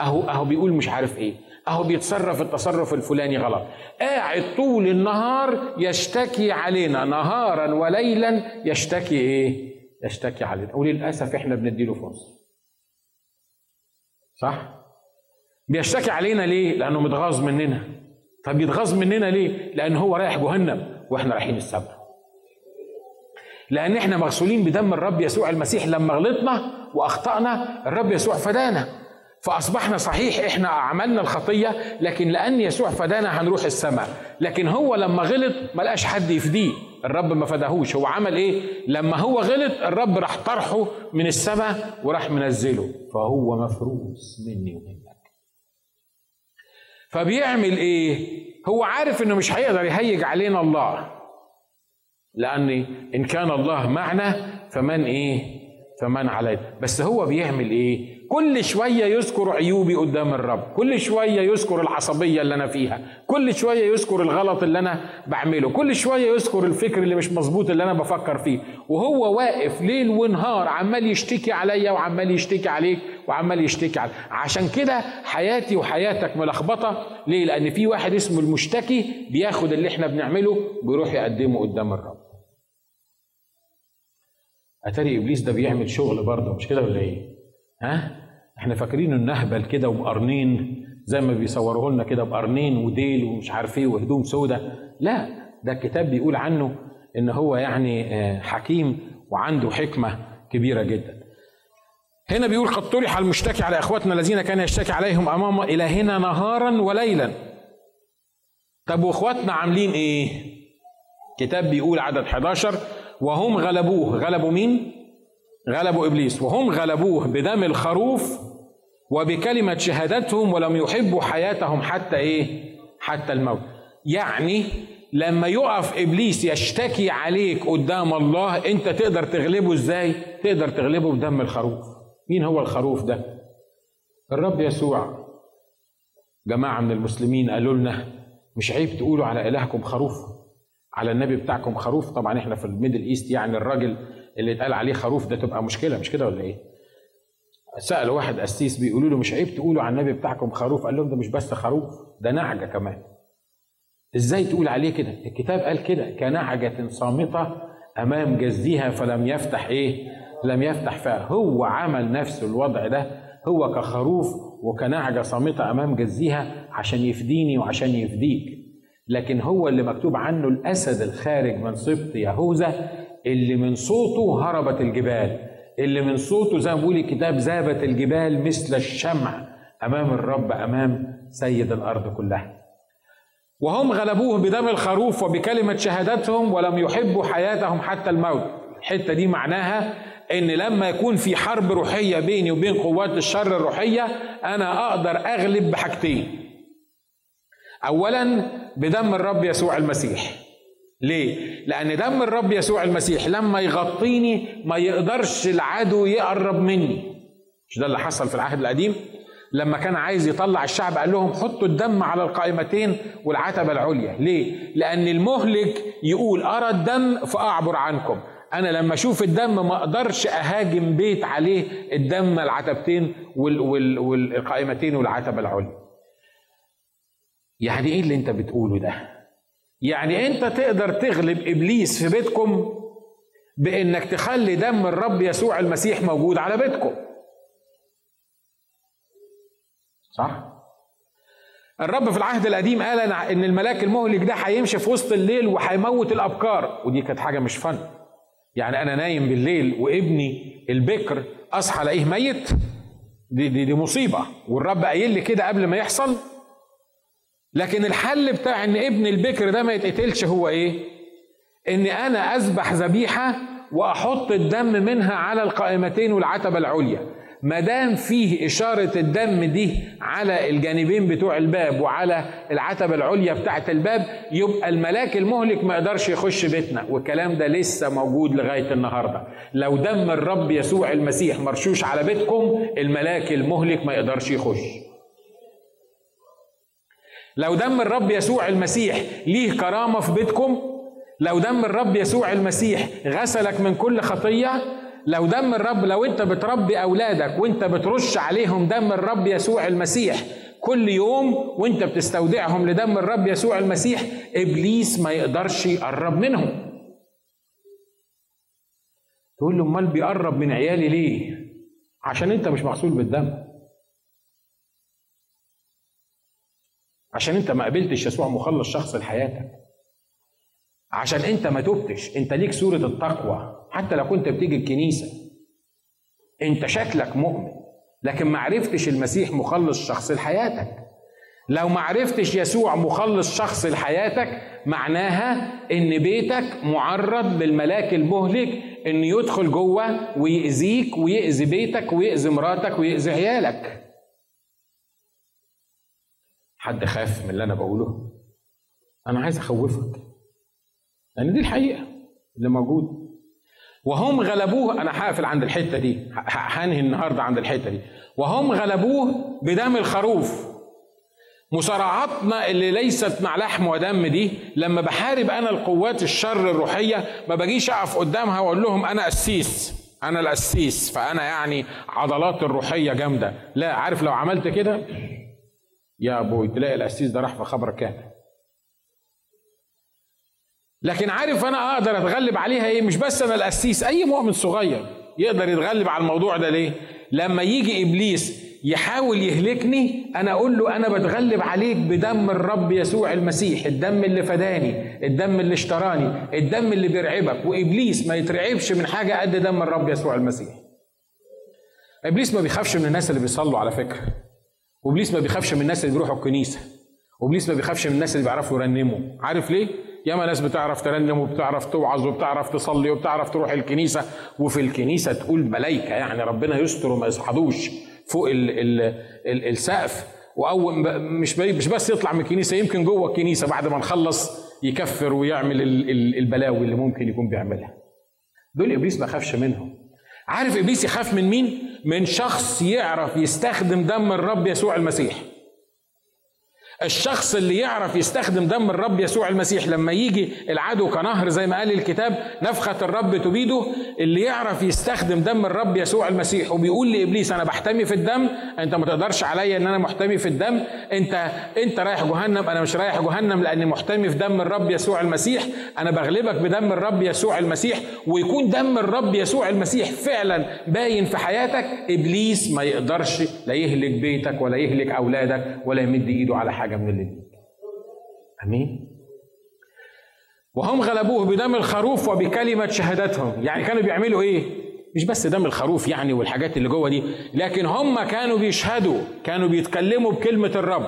A: أهو أهو بيقول مش عارف إيه. أهو بيتصرف التصرف الفلاني غلط. قاعد طول النهار يشتكي علينا. نهارا وليلا يشتكي إيه؟ يشتكي علينا. وللأسف إحنا بنديله فرصة. صح؟ بيشتكي علينا ليه؟ لأنه متغاظ مننا. طب يتغاظ مننا ليه؟ لأن هو رايح جهنم وإحنا رايحين السبت. لأن إحنا مغسولين بدم الرب يسوع المسيح لما غلطنا وأخطأنا الرب يسوع فدانا. فأصبحنا صحيح إحنا عملنا الخطية لكن لأن يسوع فدانا هنروح السماء. لكن هو لما غلط ما لقاش حد يفديه. الرب ما فداهوش. هو عمل إيه؟ لما هو غلط الرب راح طرحه من السماء وراح منزله. فهو مفروس مني ومنك. فبيعمل إيه؟ هو عارف إنه مش هيقدر يهيج علينا الله. لأن إن كان الله معنا فمن إيه؟ فمن علينا. بس هو بيعمل إيه؟ كل شوية يذكر عيوبي قدام الرب. كل شوية يذكر العصبية اللي أنا فيها. كل شوية يذكر الغلط اللي أنا بعمله. كل شوية يذكر الفكر اللي مش مظبوط اللي أنا بفكر فيه. وهو واقف ليل ونهار عمال يشتكي عليا وعمال يشتكي عليك وعمال يشتكي عليك. عشان كده حياتي وحياتك ملخبطة. ليه؟ لأن في واحد اسمه المشتكي بياخد اللي إحنا بنعمله ويروح يقدمه قدام الرب. أتاري إبليس ده بيعمل شغل برضه مش كده ولا إيه؟ ها؟ إحنا فاكرين إنه نهبل كده وبقرنين زي ما بيصوروه لنا كده بقرنين وديل ومش عارف إيه وهدوم سودة. لا ده الكتاب بيقول عنه إن هو يعني آه، حكيم وعنده حكمة كبيرة جدا. هنا بيقول قد طرح المشتكي على إخواتنا الذين كان يشتكي عليهم أمام إلهنا نهارا وليلا. طب وإخواتنا عاملين إيه؟ كتاب بيقول عدد 11 وهم غلبوه. غلبوا مين؟ غلبوا إبليس وهم غلبوه بدم الخروف وبكلمة شهادتهم ولم يحبوا حياتهم حتى إيه؟ حتى الموت. يعني لما يقف إبليس يشتكي عليك قدام الله أنت تقدر تغلبه إزاي؟ تقدر تغلبه بدم الخروف. مين هو الخروف ده؟ الرب يسوع. جماعة من المسلمين قالوا لنا مش عيب تقولوا على إلهكم خروف على النبي بتاعكم خروف؟ طبعا إحنا في ال Middle East يعني الراجل اللي اتقال عليه خروف ده تبقى مشكلة مش كده ولا إيه؟ سأل واحد قسيس بيقولوا له مش عيب تقولوا على النبي بتاعكم خروف؟ قال لهم ده مش بس خروف ده نعجة كمان. إزاي تقول عليه كده؟ الكتاب قال كده كنعجة صامتة أمام جازيها فلم يفتح إيه؟ لم يفتح فاها. هو عمل نفسه الوضع ده هو كخروف وكنعجة صامتة أمام جازيها عشان يفديني وعشان يفديك. لكن هو اللي مكتوب عنه الأسد الخارج من سبط يهوذا اللي من صوته هربت الجبال اللي من صوته زي ما بيقول الكتاب ذابت الجبال مثل الشمع أمام الرب أمام سيد الأرض كلها. وهم غلبوه بدم الخروف وبكلمة شهادتهم ولم يحبوا حياتهم حتى الموت. الحتة دي معناها إن لما يكون في حرب روحية بيني وبين قوات الشر الروحية أنا أقدر أغلب بحاجتين. اولا بدم الرب يسوع المسيح. ليه؟ لأن دم الرب يسوع المسيح لما يغطيني ما يقدرش العدو يقرب مني مش ده اللي حصل في العهد القديم لما كان عايز يطلع الشعب قال لهم حطوا الدم على القائمتين والعتبة العليا ليه؟ لأن المهلك يقول أرى الدم فأعبر عنكم أنا لما أشوف الدم ما أقدرش أهاجم بيت عليه الدم العتبتين والقائمتين والعتبة العليا يعني إيه اللي أنت بتقوله ده؟ يعني انت تقدر تغلب ابليس في بيتكم بانك تخلي دم الرب يسوع المسيح موجود على بيتكم. صح؟ الرب في العهد القديم قال إن الملاك المهلك ده هيمشي في وسط الليل وهيموت الأبكار. ودي كانت حاجة مش فن يعني أنا نايم بالليل وابني البكر أصحى ألاقيه ميت. دي, دي, دي مصيبة. والرب قايل لي كده قبل ما يحصل. لكن الحل بتاع إن ابن البكر ده ما يتقتلش هو إيه؟ إن أنا أذبح ذبيحة وأحط الدم منها على القائمتين والعتبة العليا. ما دام فيه إشارة الدم دي على الجانبين بتوع الباب وعلى العتبة العليا بتاعه الباب يبقى الملاك المهلك ما يقدرش يخش بيتنا. والكلام ده لسه موجود لغاية النهارده. لو دم الرب يسوع المسيح مرشوش على بيتكم الملاك المهلك ما يقدرش يخش. لو دم الرب يسوع المسيح ليه كرامة في بيتكم لو دم الرب يسوع المسيح غسلك من كل خطية لو دم الرب لو انت بتربي أولادك وانت بترش عليهم دم الرب يسوع المسيح كل يوم وانت بتستودعهم لدم الرب يسوع المسيح إبليس ما يقدرش يقرب منهم. تقول له أمال بيقرب من عيالي ليه؟ عشان انت مش مغسول بالدم. عشان انت ما قبلتش يسوع مخلص شخص لحياتك. عشان انت ما تبتش انت ليك صورة التقوى حتى لو كنت بتيجي الكنيسة. انت شكلك مؤمن لكن ما عرفتش المسيح مخلص شخص لحياتك. لو ما عرفتش يسوع مخلص شخص لحياتك معناها ان بيتك معرض للملاك المهلك إن يدخل جوه ويأذيك ويأذي بيتك ويأذي مراتك ويأذي عيالك. حد خاف من اللي أنا بقوله؟ أنا عايز أخوفك لأن دي الحقيقة اللي موجود وهم غلبوه أنا هقفل عند الحتة دي هنهي النهارده عند الحتة دي. وهم غلبوه بدم الخروف. مصارعاتنا اللي ليست مع لحم ودم دي لما بحارب أنا القوات الشر الروحية ما بجيش أقف قدامها وأقول لهم أنا قسيس أنا القسيس فأنا يعني عضلات الروحية جامدة. لا عارف لو عملت كده؟ يا أبوي تلاقي القسيس ده راح في خبر كامل. لكن عارف أنا أقدر أتغلب عليها إيه؟ مش بس أنا القسيس أي مؤمن صغير يقدر يتغلب على الموضوع ده ليه؟ لما يجي إبليس يحاول يهلكني أنا أقول له أنا بتغلب عليك بدم الرب يسوع المسيح الدم اللي فداني الدم اللي اشتراني الدم اللي بيرعبك. وإبليس ما يترعبش من حاجة قد دم الرب يسوع المسيح. إبليس ما بيخافش من الناس اللي بيصلوا على فكرة. وابليس ما بيخافش من الناس اللي بيروحوا الكنيسة. وابليس ما بيخافش من الناس اللي بيعرفوا يرنموا. عارف ليه؟ ياما ناس بتعرف ترنم وبتعرف توعظ وبتعرف تصلي وبتعرف تروح الكنيسة. وفي الكنيسة تقول ملايكة يعني ربنا يستر وما يصحدوش فوق ال ال ال السقف. وأول مش مش بس يطلع من الكنيسة يمكن جوه الكنيسة بعد ما نخلص يكفر ويعمل البلاوي اللي ممكن يكون بيعملها. دول إبليس ما خافش منهم. عارف إبليس يخاف من مين؟ من شخص يعرف يستخدم دم الرب يسوع المسيح. الشخص اللي يعرف يستخدم دم الرب يسوع المسيح لما يجي العدو كنهر زي ما قال الكتاب نفخة الرب تبيده اللي يعرف يستخدم دم الرب يسوع المسيح وبيقول لإبليس أنا بحتمي في الدم أنت ما تقدرش عليا إن أنا محتمي في الدم أنت أنت رايح جهنم أنا مش رايح جهنم لأني محتمي في دم الرب يسوع المسيح أنا بغلبك بدم الرب يسوع المسيح ويكون دم الرب يسوع المسيح فعلا باين في حياتك إبليس ما يقدرش لا يهلك بيتك ولا يهلك أولادك ولا يمد إيده على حاجة. حاجة من اللي أمين؟ وهم غلبوه بدم الخروف وبكلمة شهادتهم. يعني كانوا بيعملوا إيه؟ مش بس دم الخروف يعني والحاجات اللي جوه دي لكن هم كانوا بيشهدوا كانوا بيتكلموا بكلمة الرب.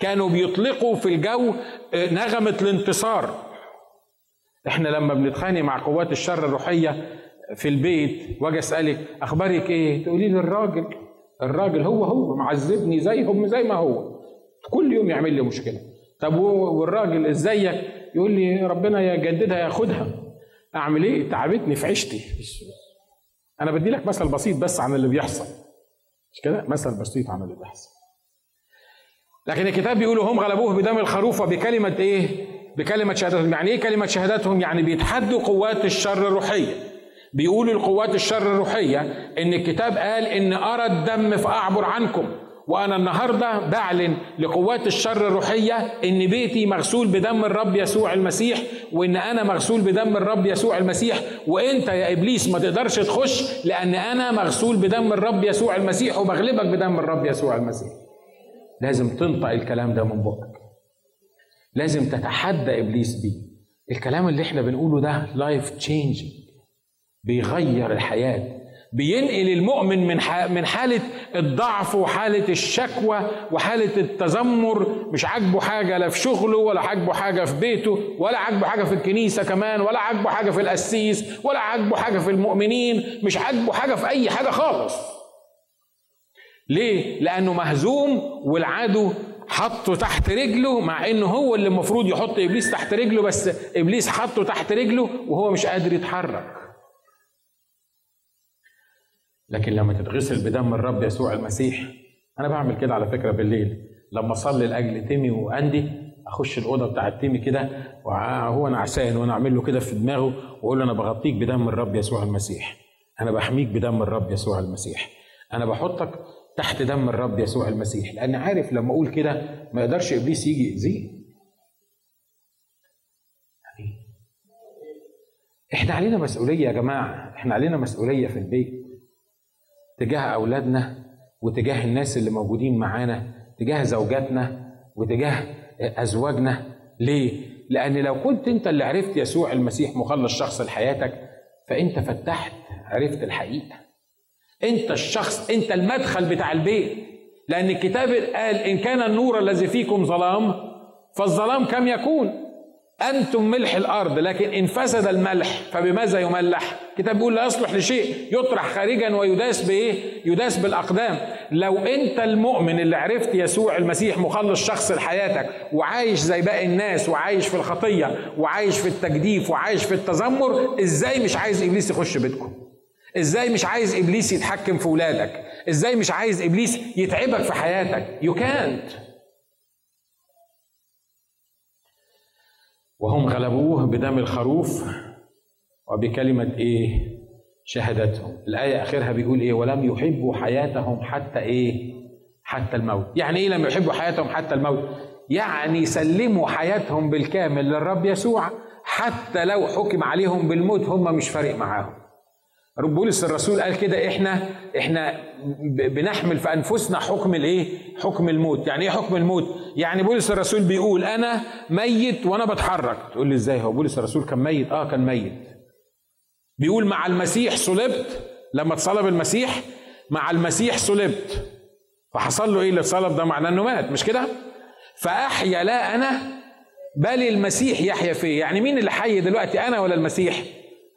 A: كانوا بيطلقوا في الجو آه، نغمة الانتصار. إحنا لما بنتخانق مع قوات الشر الروحية في البيت واجي أسألك أخبارك إيه؟ تقولي لي الراجل الراجل هو هو معذبني زيهم زي ما هو. كل يوم يعمل لي مشكلة. طب والراجل إزيك؟ يقول لي ربنا يجددها ياخدها. أعمل إيه؟ تعبتني في عيشتي. أنا بدي لك مثل بسيط بس عن اللي بيحصل. مش كده؟ مثل بسيط عن اللي بيحصل. لكن الكتاب بيقول هم غلبوه بدم الخروف وبكلمة إيه؟ بكلمة شهادتهم. يعني إيه كلمة شهادتهم؟ يعني بيتحدوا قوات الشر الروحية. بيقولوا القوات الشر الروحية إن الكتاب قال إن أرى الدم فاعبر عنكم. وأنا النهارده بعلن لقوات الشر الروحية إن بيتي مغسول بدم الرب يسوع المسيح وإن أنا مغسول بدم الرب يسوع المسيح وإنت يا إبليس ما تقدرش تخش لأن أنا مغسول بدم الرب يسوع المسيح وبغلبك بدم الرب يسوع المسيح. لازم تنطق الكلام ده من بقك. لازم تتحدى إبليس بيه. الكلام اللي إحنا بنقوله ده life changing بيغير الحياة. بينقل المؤمن من من حالة الضعف وحالة الشكوى وحالة التذمر مش عاجبه حاجة لا في شغله ولا عاجبه حاجة في بيته ولا عاجبه حاجة في الكنيسة كمان ولا عاجبه حاجة في القسيس ولا عاجبه حاجة في المؤمنين مش عاجبه حاجة في أي حاجة خالص. ليه؟ لأنه مهزوم والعدو حطه تحت رجله مع انه هو اللي المفروض يحط إبليس تحت رجله بس إبليس حطه تحت رجله وهو مش قادر يتحرك. لكن لما تتغسل بدم الرب يسوع المسيح أنا بعمل كده على فكرة بالليل. لما أصلي لأجل تيمي وأندي أخش الأوضة بتاعت تيمي كده وهو نعسان وأنا أعمل له كده في دماغه وأقول له أنا بغطيك بدم الرب يسوع المسيح. أنا بحميك بدم الرب يسوع المسيح. أنا بحطك تحت دم الرب يسوع المسيح. لأن عارف لما أقول كده ما يقدرش إبليس يجي يأذيه إحنا علينا مسؤولية يا جماعة. إحنا علينا مسؤولية في البيت. تجاه أولادنا وتجاه الناس اللي موجودين معانا تجاه زوجاتنا وتجاه أزواجنا. ليه؟ لأن لو كنت أنت اللي عرفت يسوع المسيح مخلص شخص لحياتك فأنت فتحت عرفت الحقيقة. أنت الشخص أنت المدخل بتاع البيت. لأن الكتاب قال إن كان النور الذي فيكم ظلام فالظلام كم يكون؟ أنتم ملح الأرض لكن إن فسد الملح فبماذا يملح؟ الكتاب بيقول لا يصلح لشيء يطرح خارجا ويداس بإيه؟ يداس بالأقدام لو أنت المؤمن اللي عرفت يسوع المسيح مخلص شخص لحياتك وعايش زي باقي الناس وعايش في الخطية وعايش في التجديف وعايش في التذمر إزاي مش عايز إبليس يخش بيتكم؟ إزاي مش عايز إبليس يتحكم في ولادك؟ إزاي مش عايز إبليس يتعبك في حياتك؟ يو كانت وهم غلبوه بدم الخروف وبكلمة إيه؟ شهادتهم الآية آخرها بيقول إيه؟ ولم يحبوا حياتهم حتى إيه؟ حتى الموت يعني إيه لم يحبوا حياتهم حتى الموت؟ يعني سلموا حياتهم بالكامل للرب يسوع حتى لو حكم عليهم بالموت هم مش فارق معاهم رب بولس الرسول قال كده إحنا إحنا بنحمل في أنفسنا حكم الإيه؟ حكم الموت، يعني إيه حكم الموت؟ يعني بولس الرسول بيقول أنا ميت وأنا بتحرك، تقول لي إزاي هو بولس الرسول كان ميت؟ آه كان ميت. بيقول مع المسيح صلبت لما اتصلب المسيح مع المسيح صلبت. فحصل له إيه اللي اتصلب ده معناه إنه مات مش كده؟ فأحيا لا أنا بل المسيح يحيا فيه، يعني مين اللي حي دلوقتي أنا ولا المسيح؟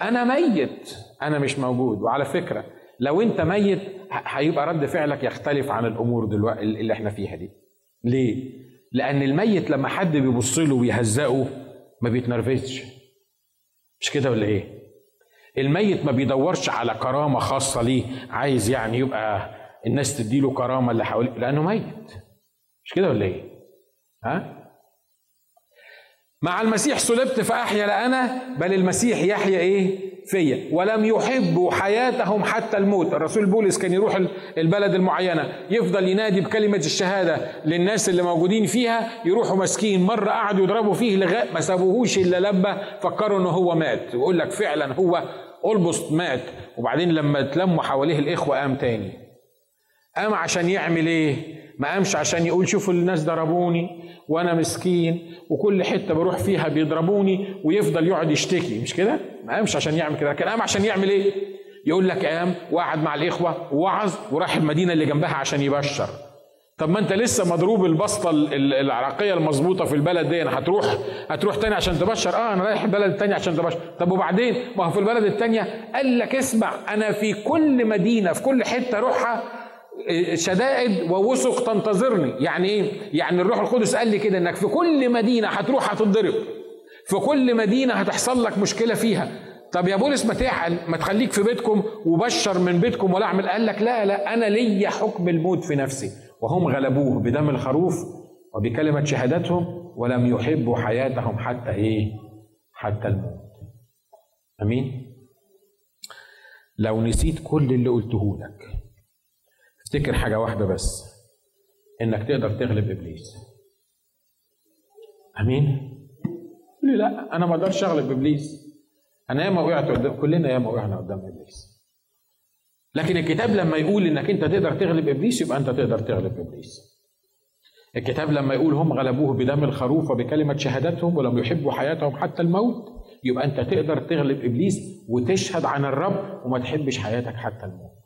A: أنا ميت أنا مش موجود. وعلى فكرة لو أنت ميت هيبقى رد فعلك يختلف عن الأمور دلوقتي اللي إحنا فيها دي. ليه؟ لأن الميت لما حد بيبص له ويهزقه ما بيتنرفزش. مش كده ولا إيه؟ الميت ما بيدورش على كرامة خاصة ليه عايز يعني يبقى الناس تديله كرامة اللي حواليه لأنه ميت. مش كده ولا إيه؟ ها؟ مع المسيح صلبت فأحيا لا أنا بل المسيح يحيا إيه؟ فيا. ولم يحبوا حياتهم حتى الموت. الرسول بولس كان يروح البلد المعينة. يفضل ينادي بكلمة الشهادة للناس اللي موجودين فيها. يروحوا مسكين مرة قعدوا يضربوا فيه لغاية ما سابوهوش إلا لما فكروا إن هو مات. ويقول لك فعلا هو أولبوست مات. وبعدين لما اتلموا حواليه الإخوة قام تاني. قام عشان يعمل إيه؟ ما قامش عشان يقول شوفوا الناس ضربوني وأنا مسكين وكل حتة بروح فيها بيضربوني ويفضل يقعد يشتكي مش كده؟ ما قامش عشان يعمل كده. كان قام عشان يعمل إيه؟ يقول لك قام وقعد مع الإخوة ووعظ وراح المدينة اللي جنبها عشان يبشر. طب ما انت لسه مضروب البسطة العراقية المظبوطة في البلد دي أنا هتروح هتروح تاني عشان تبشر؟ آه أنا رايح البلد التانية عشان تبشر. طب وبعدين؟ ما هو في البلد التانية قال لك اسمع أنا في كل مدينة في كل حتة اروحها شدائد ووسق تنتظرني. يعني إيه؟ يعني الروح القدس قال لي كده إنك في كل مدينة هتروح هتتضرب. في كل مدينة هتحصل لك مشكلة فيها. طب يا بولس ما تعقل ما تخليك في بيتكم وبشر من بيتكم ولا اعمل قال لك لا لا أنا ليا حكم الموت في نفسي. وهم غلبوه بدم الخروف وبكلمة شهادتهم ولم يحبوا حياتهم حتى إيه؟ حتى الموت. أمين؟ لو نسيت كل اللي قلته لك افتكر حاجة واحدة بس إنك تقدر تغلب إبليس. أمين؟ لي لأ؟ أنا ما أقدرش أغلب إبليس. أنا ياما وقعت قدام كلنا ياما وقعنا قدام إبليس. لكن الكتاب لما يقول إنك أنت تقدر تغلب إبليس يبقى أنت تقدر تغلب إبليس. الكتاب لما يقول هم غلبوه بدم الخروف وبكلمة شهادتهم ولم يحبوا حياتهم حتى الموت يبقى أنت تقدر تغلب إبليس وتشهد عن الرب وما تحبش حياتك حتى الموت.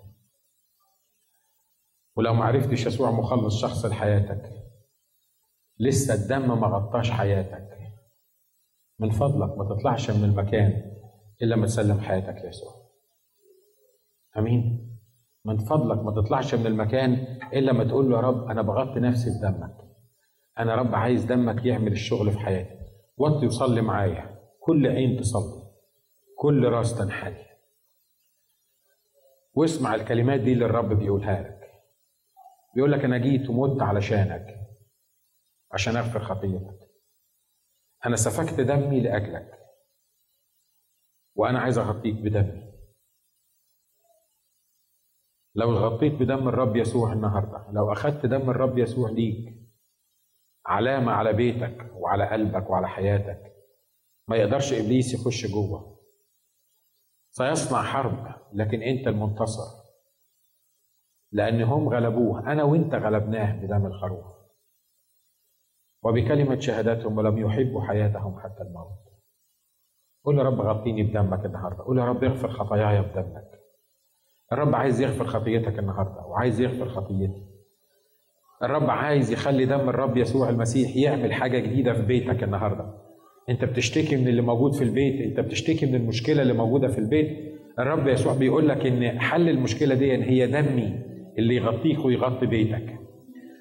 A: ولو ما عرفتش يسوع مخلص شخص لحياتك لسه الدم ما غطاش حياتك. من فضلك ما تطلعش من المكان إلا ما تسلم حياتك ليسوع. آمين. من فضلك ما تطلعش من المكان إلا ما تقول له يا رب أنا بغطي نفسي بدمك أنا رب عايز دمك يعمل الشغل في حياتي. وطي وصلي معايا. كل عين تصلي. كل راس تنحني. واسمع الكلمات دي اللي الرب بيقولها لك. بيقول لك أنا جيت ومت علشانك عشان أغفر خطيتك. أنا سفكت دمي لأجلك. وأنا عايز أغطيك بدمي. لو غطيت بدم الرب يسوع النهارده لو اخذت دم الرب يسوع ليك علامة على بيتك وعلى قلبك وعلى حياتك ما يقدرش إبليس يخش جوه. سيصنع حرب لكن أنت المنتصر. لأن هم غلبوه. أنا وأنت غلبناه بدم الخروف. وبكلمة شهاداتهم ولم يحبوا حياتهم حتى الموت. قول يا رب غطيني بدمك النهاردة. قول يا رب اغفر خطاياي بدمك. الرب عايز يغفر خطيتك النهارده وعايز يغفر خطيتي. الرب عايز يخلي دم الرب يسوع المسيح يعمل حاجة جديدة في بيتك النهارده. أنت بتشتكي من اللي موجود في البيت أنت بتشتكي من المشكلة اللي موجودة في البيت. الرب يسوع بيقول لك إن حل المشكلة دي هي دمي. اللي يغطيك ويغطي بيتك.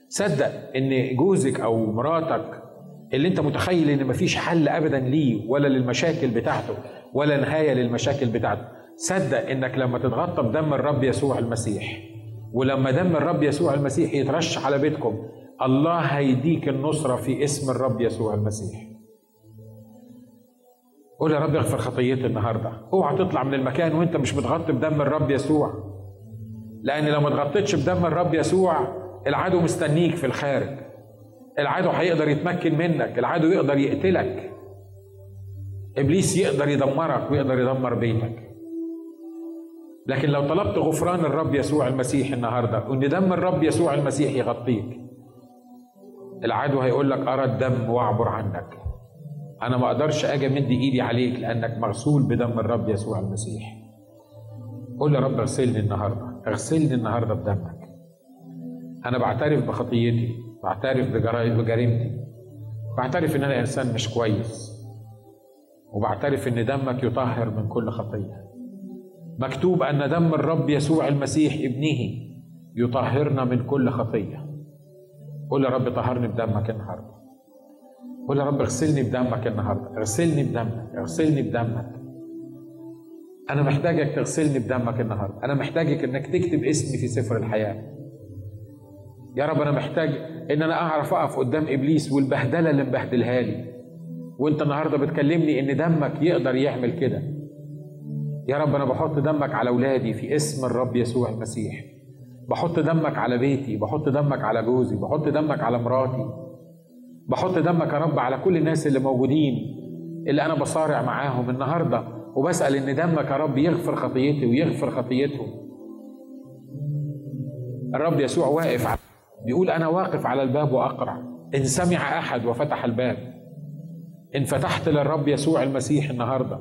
A: صدق إن جوزك أو مراتك اللي أنت متخيل إن مفيش حل ابدا ليه ولا للمشاكل بتاعته ولا نهاية للمشاكل بتاعته. صدق إنك لما تتغطى بدم الرب يسوع المسيح ولما دم الرب يسوع المسيح يترش على بيتكم الله هيديك النصرة في اسم الرب يسوع المسيح. قول يا رب اغفر خطيتي النهارده. اوعى تطلع من المكان وانت مش متغطي بدم الرب يسوع. لأن لو ما اتغطيتش بدم الرب يسوع العدو مستنيك في الخارج. العدو هيقدر يتمكن منك العدو يقدر يقتلك. إبليس يقدر يدمرك ويقدر يدمر بيتك. لكن لو طلبت غفران الرب يسوع المسيح النهارده وإن دم الرب يسوع المسيح يغطيك العدو هيقول لك أرى الدم وأعبر عنك. أنا ما أقدرش أجي امد إيدي عليك لأنك مغسول بدم الرب يسوع المسيح. قول يا رب اغسلني النهارده. اغسلني النهارده بدمك. أنا بعترف بخطيتي بعترف بجريمتي. بعترف ان أنا انسان مش كويس. وبعترف ان دمك يطهر من كل خطيه مكتوب ان دم الرب يسوع المسيح ابنه يطهرنا من كل خطيه قول يا رب طهرني بدمك النهارده. قول يا رب اغسلني بدمك النهارده. اغسلني بدمك اغسلني بدمك. أنا محتاجك تغسلني بدمك النهارده. أنا محتاجك إنك تكتب اسمي في سفر الحياة. يا رب أنا محتاج إن أنا أعرف أقف قدام إبليس والبهدلة اللي مبهدلها لي. وأنت النهارده بتكلمني إن دمك يقدر يعمل كده. يا رب أنا بحط دمك على أولادي في اسم الرب يسوع المسيح. بحط دمك على بيتي بحط دمك على جوزي بحط دمك على مراتي. بحط دمك يا رب على كل الناس اللي موجودين اللي أنا بصارع معاهم النهارده. وبسأل إن دمك يا رب يغفر خطيتي ويغفر خطيتهم. الرب يسوع واقف على بيقول أنا واقف على الباب واقرع إن سمع أحد وفتح الباب. إن فتحت للرب يسوع المسيح النهارده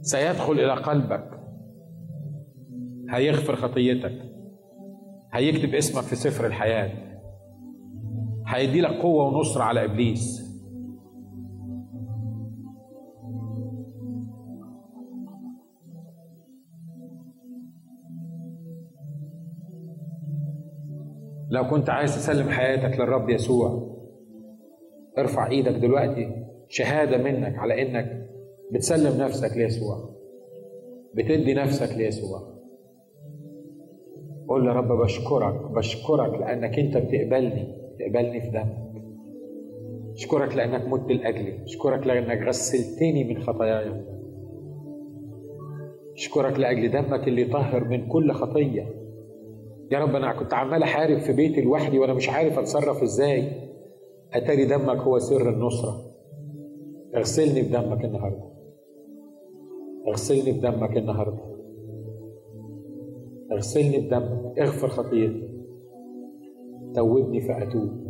A: سيدخل إلى قلبك. هيغفر خطيتك. هيكتب اسمك في سفر الحياة. هيدي لك قوة ونصر على إبليس. لو كنت عايز تسلم حياتك للرب يسوع ارفع إيدك دلوقتي. شهادة منك على إنك بتسلم نفسك ليسوع. بتدي نفسك ليسوع. قول يا رب بشكرك بشكرك لأنك أنت بتقبلني بتقبلني في دمك اشكرك لأنك مت لأجلي. اشكرك لأنك غسلتني من خطاياي. اشكرك لأجل دمك اللي يطهر من كل خطية. يا رب أنا كنت عمال أحارب في بيتي لوحدي وأنا مش عارف أتصرف إزاي. أتاري دمك هو سر النصرة. اغسلني بدمك النهارده. اغسلني بدمك النهارده. اغسلني بدمك. اغفر خطيتي توبني فأتوب.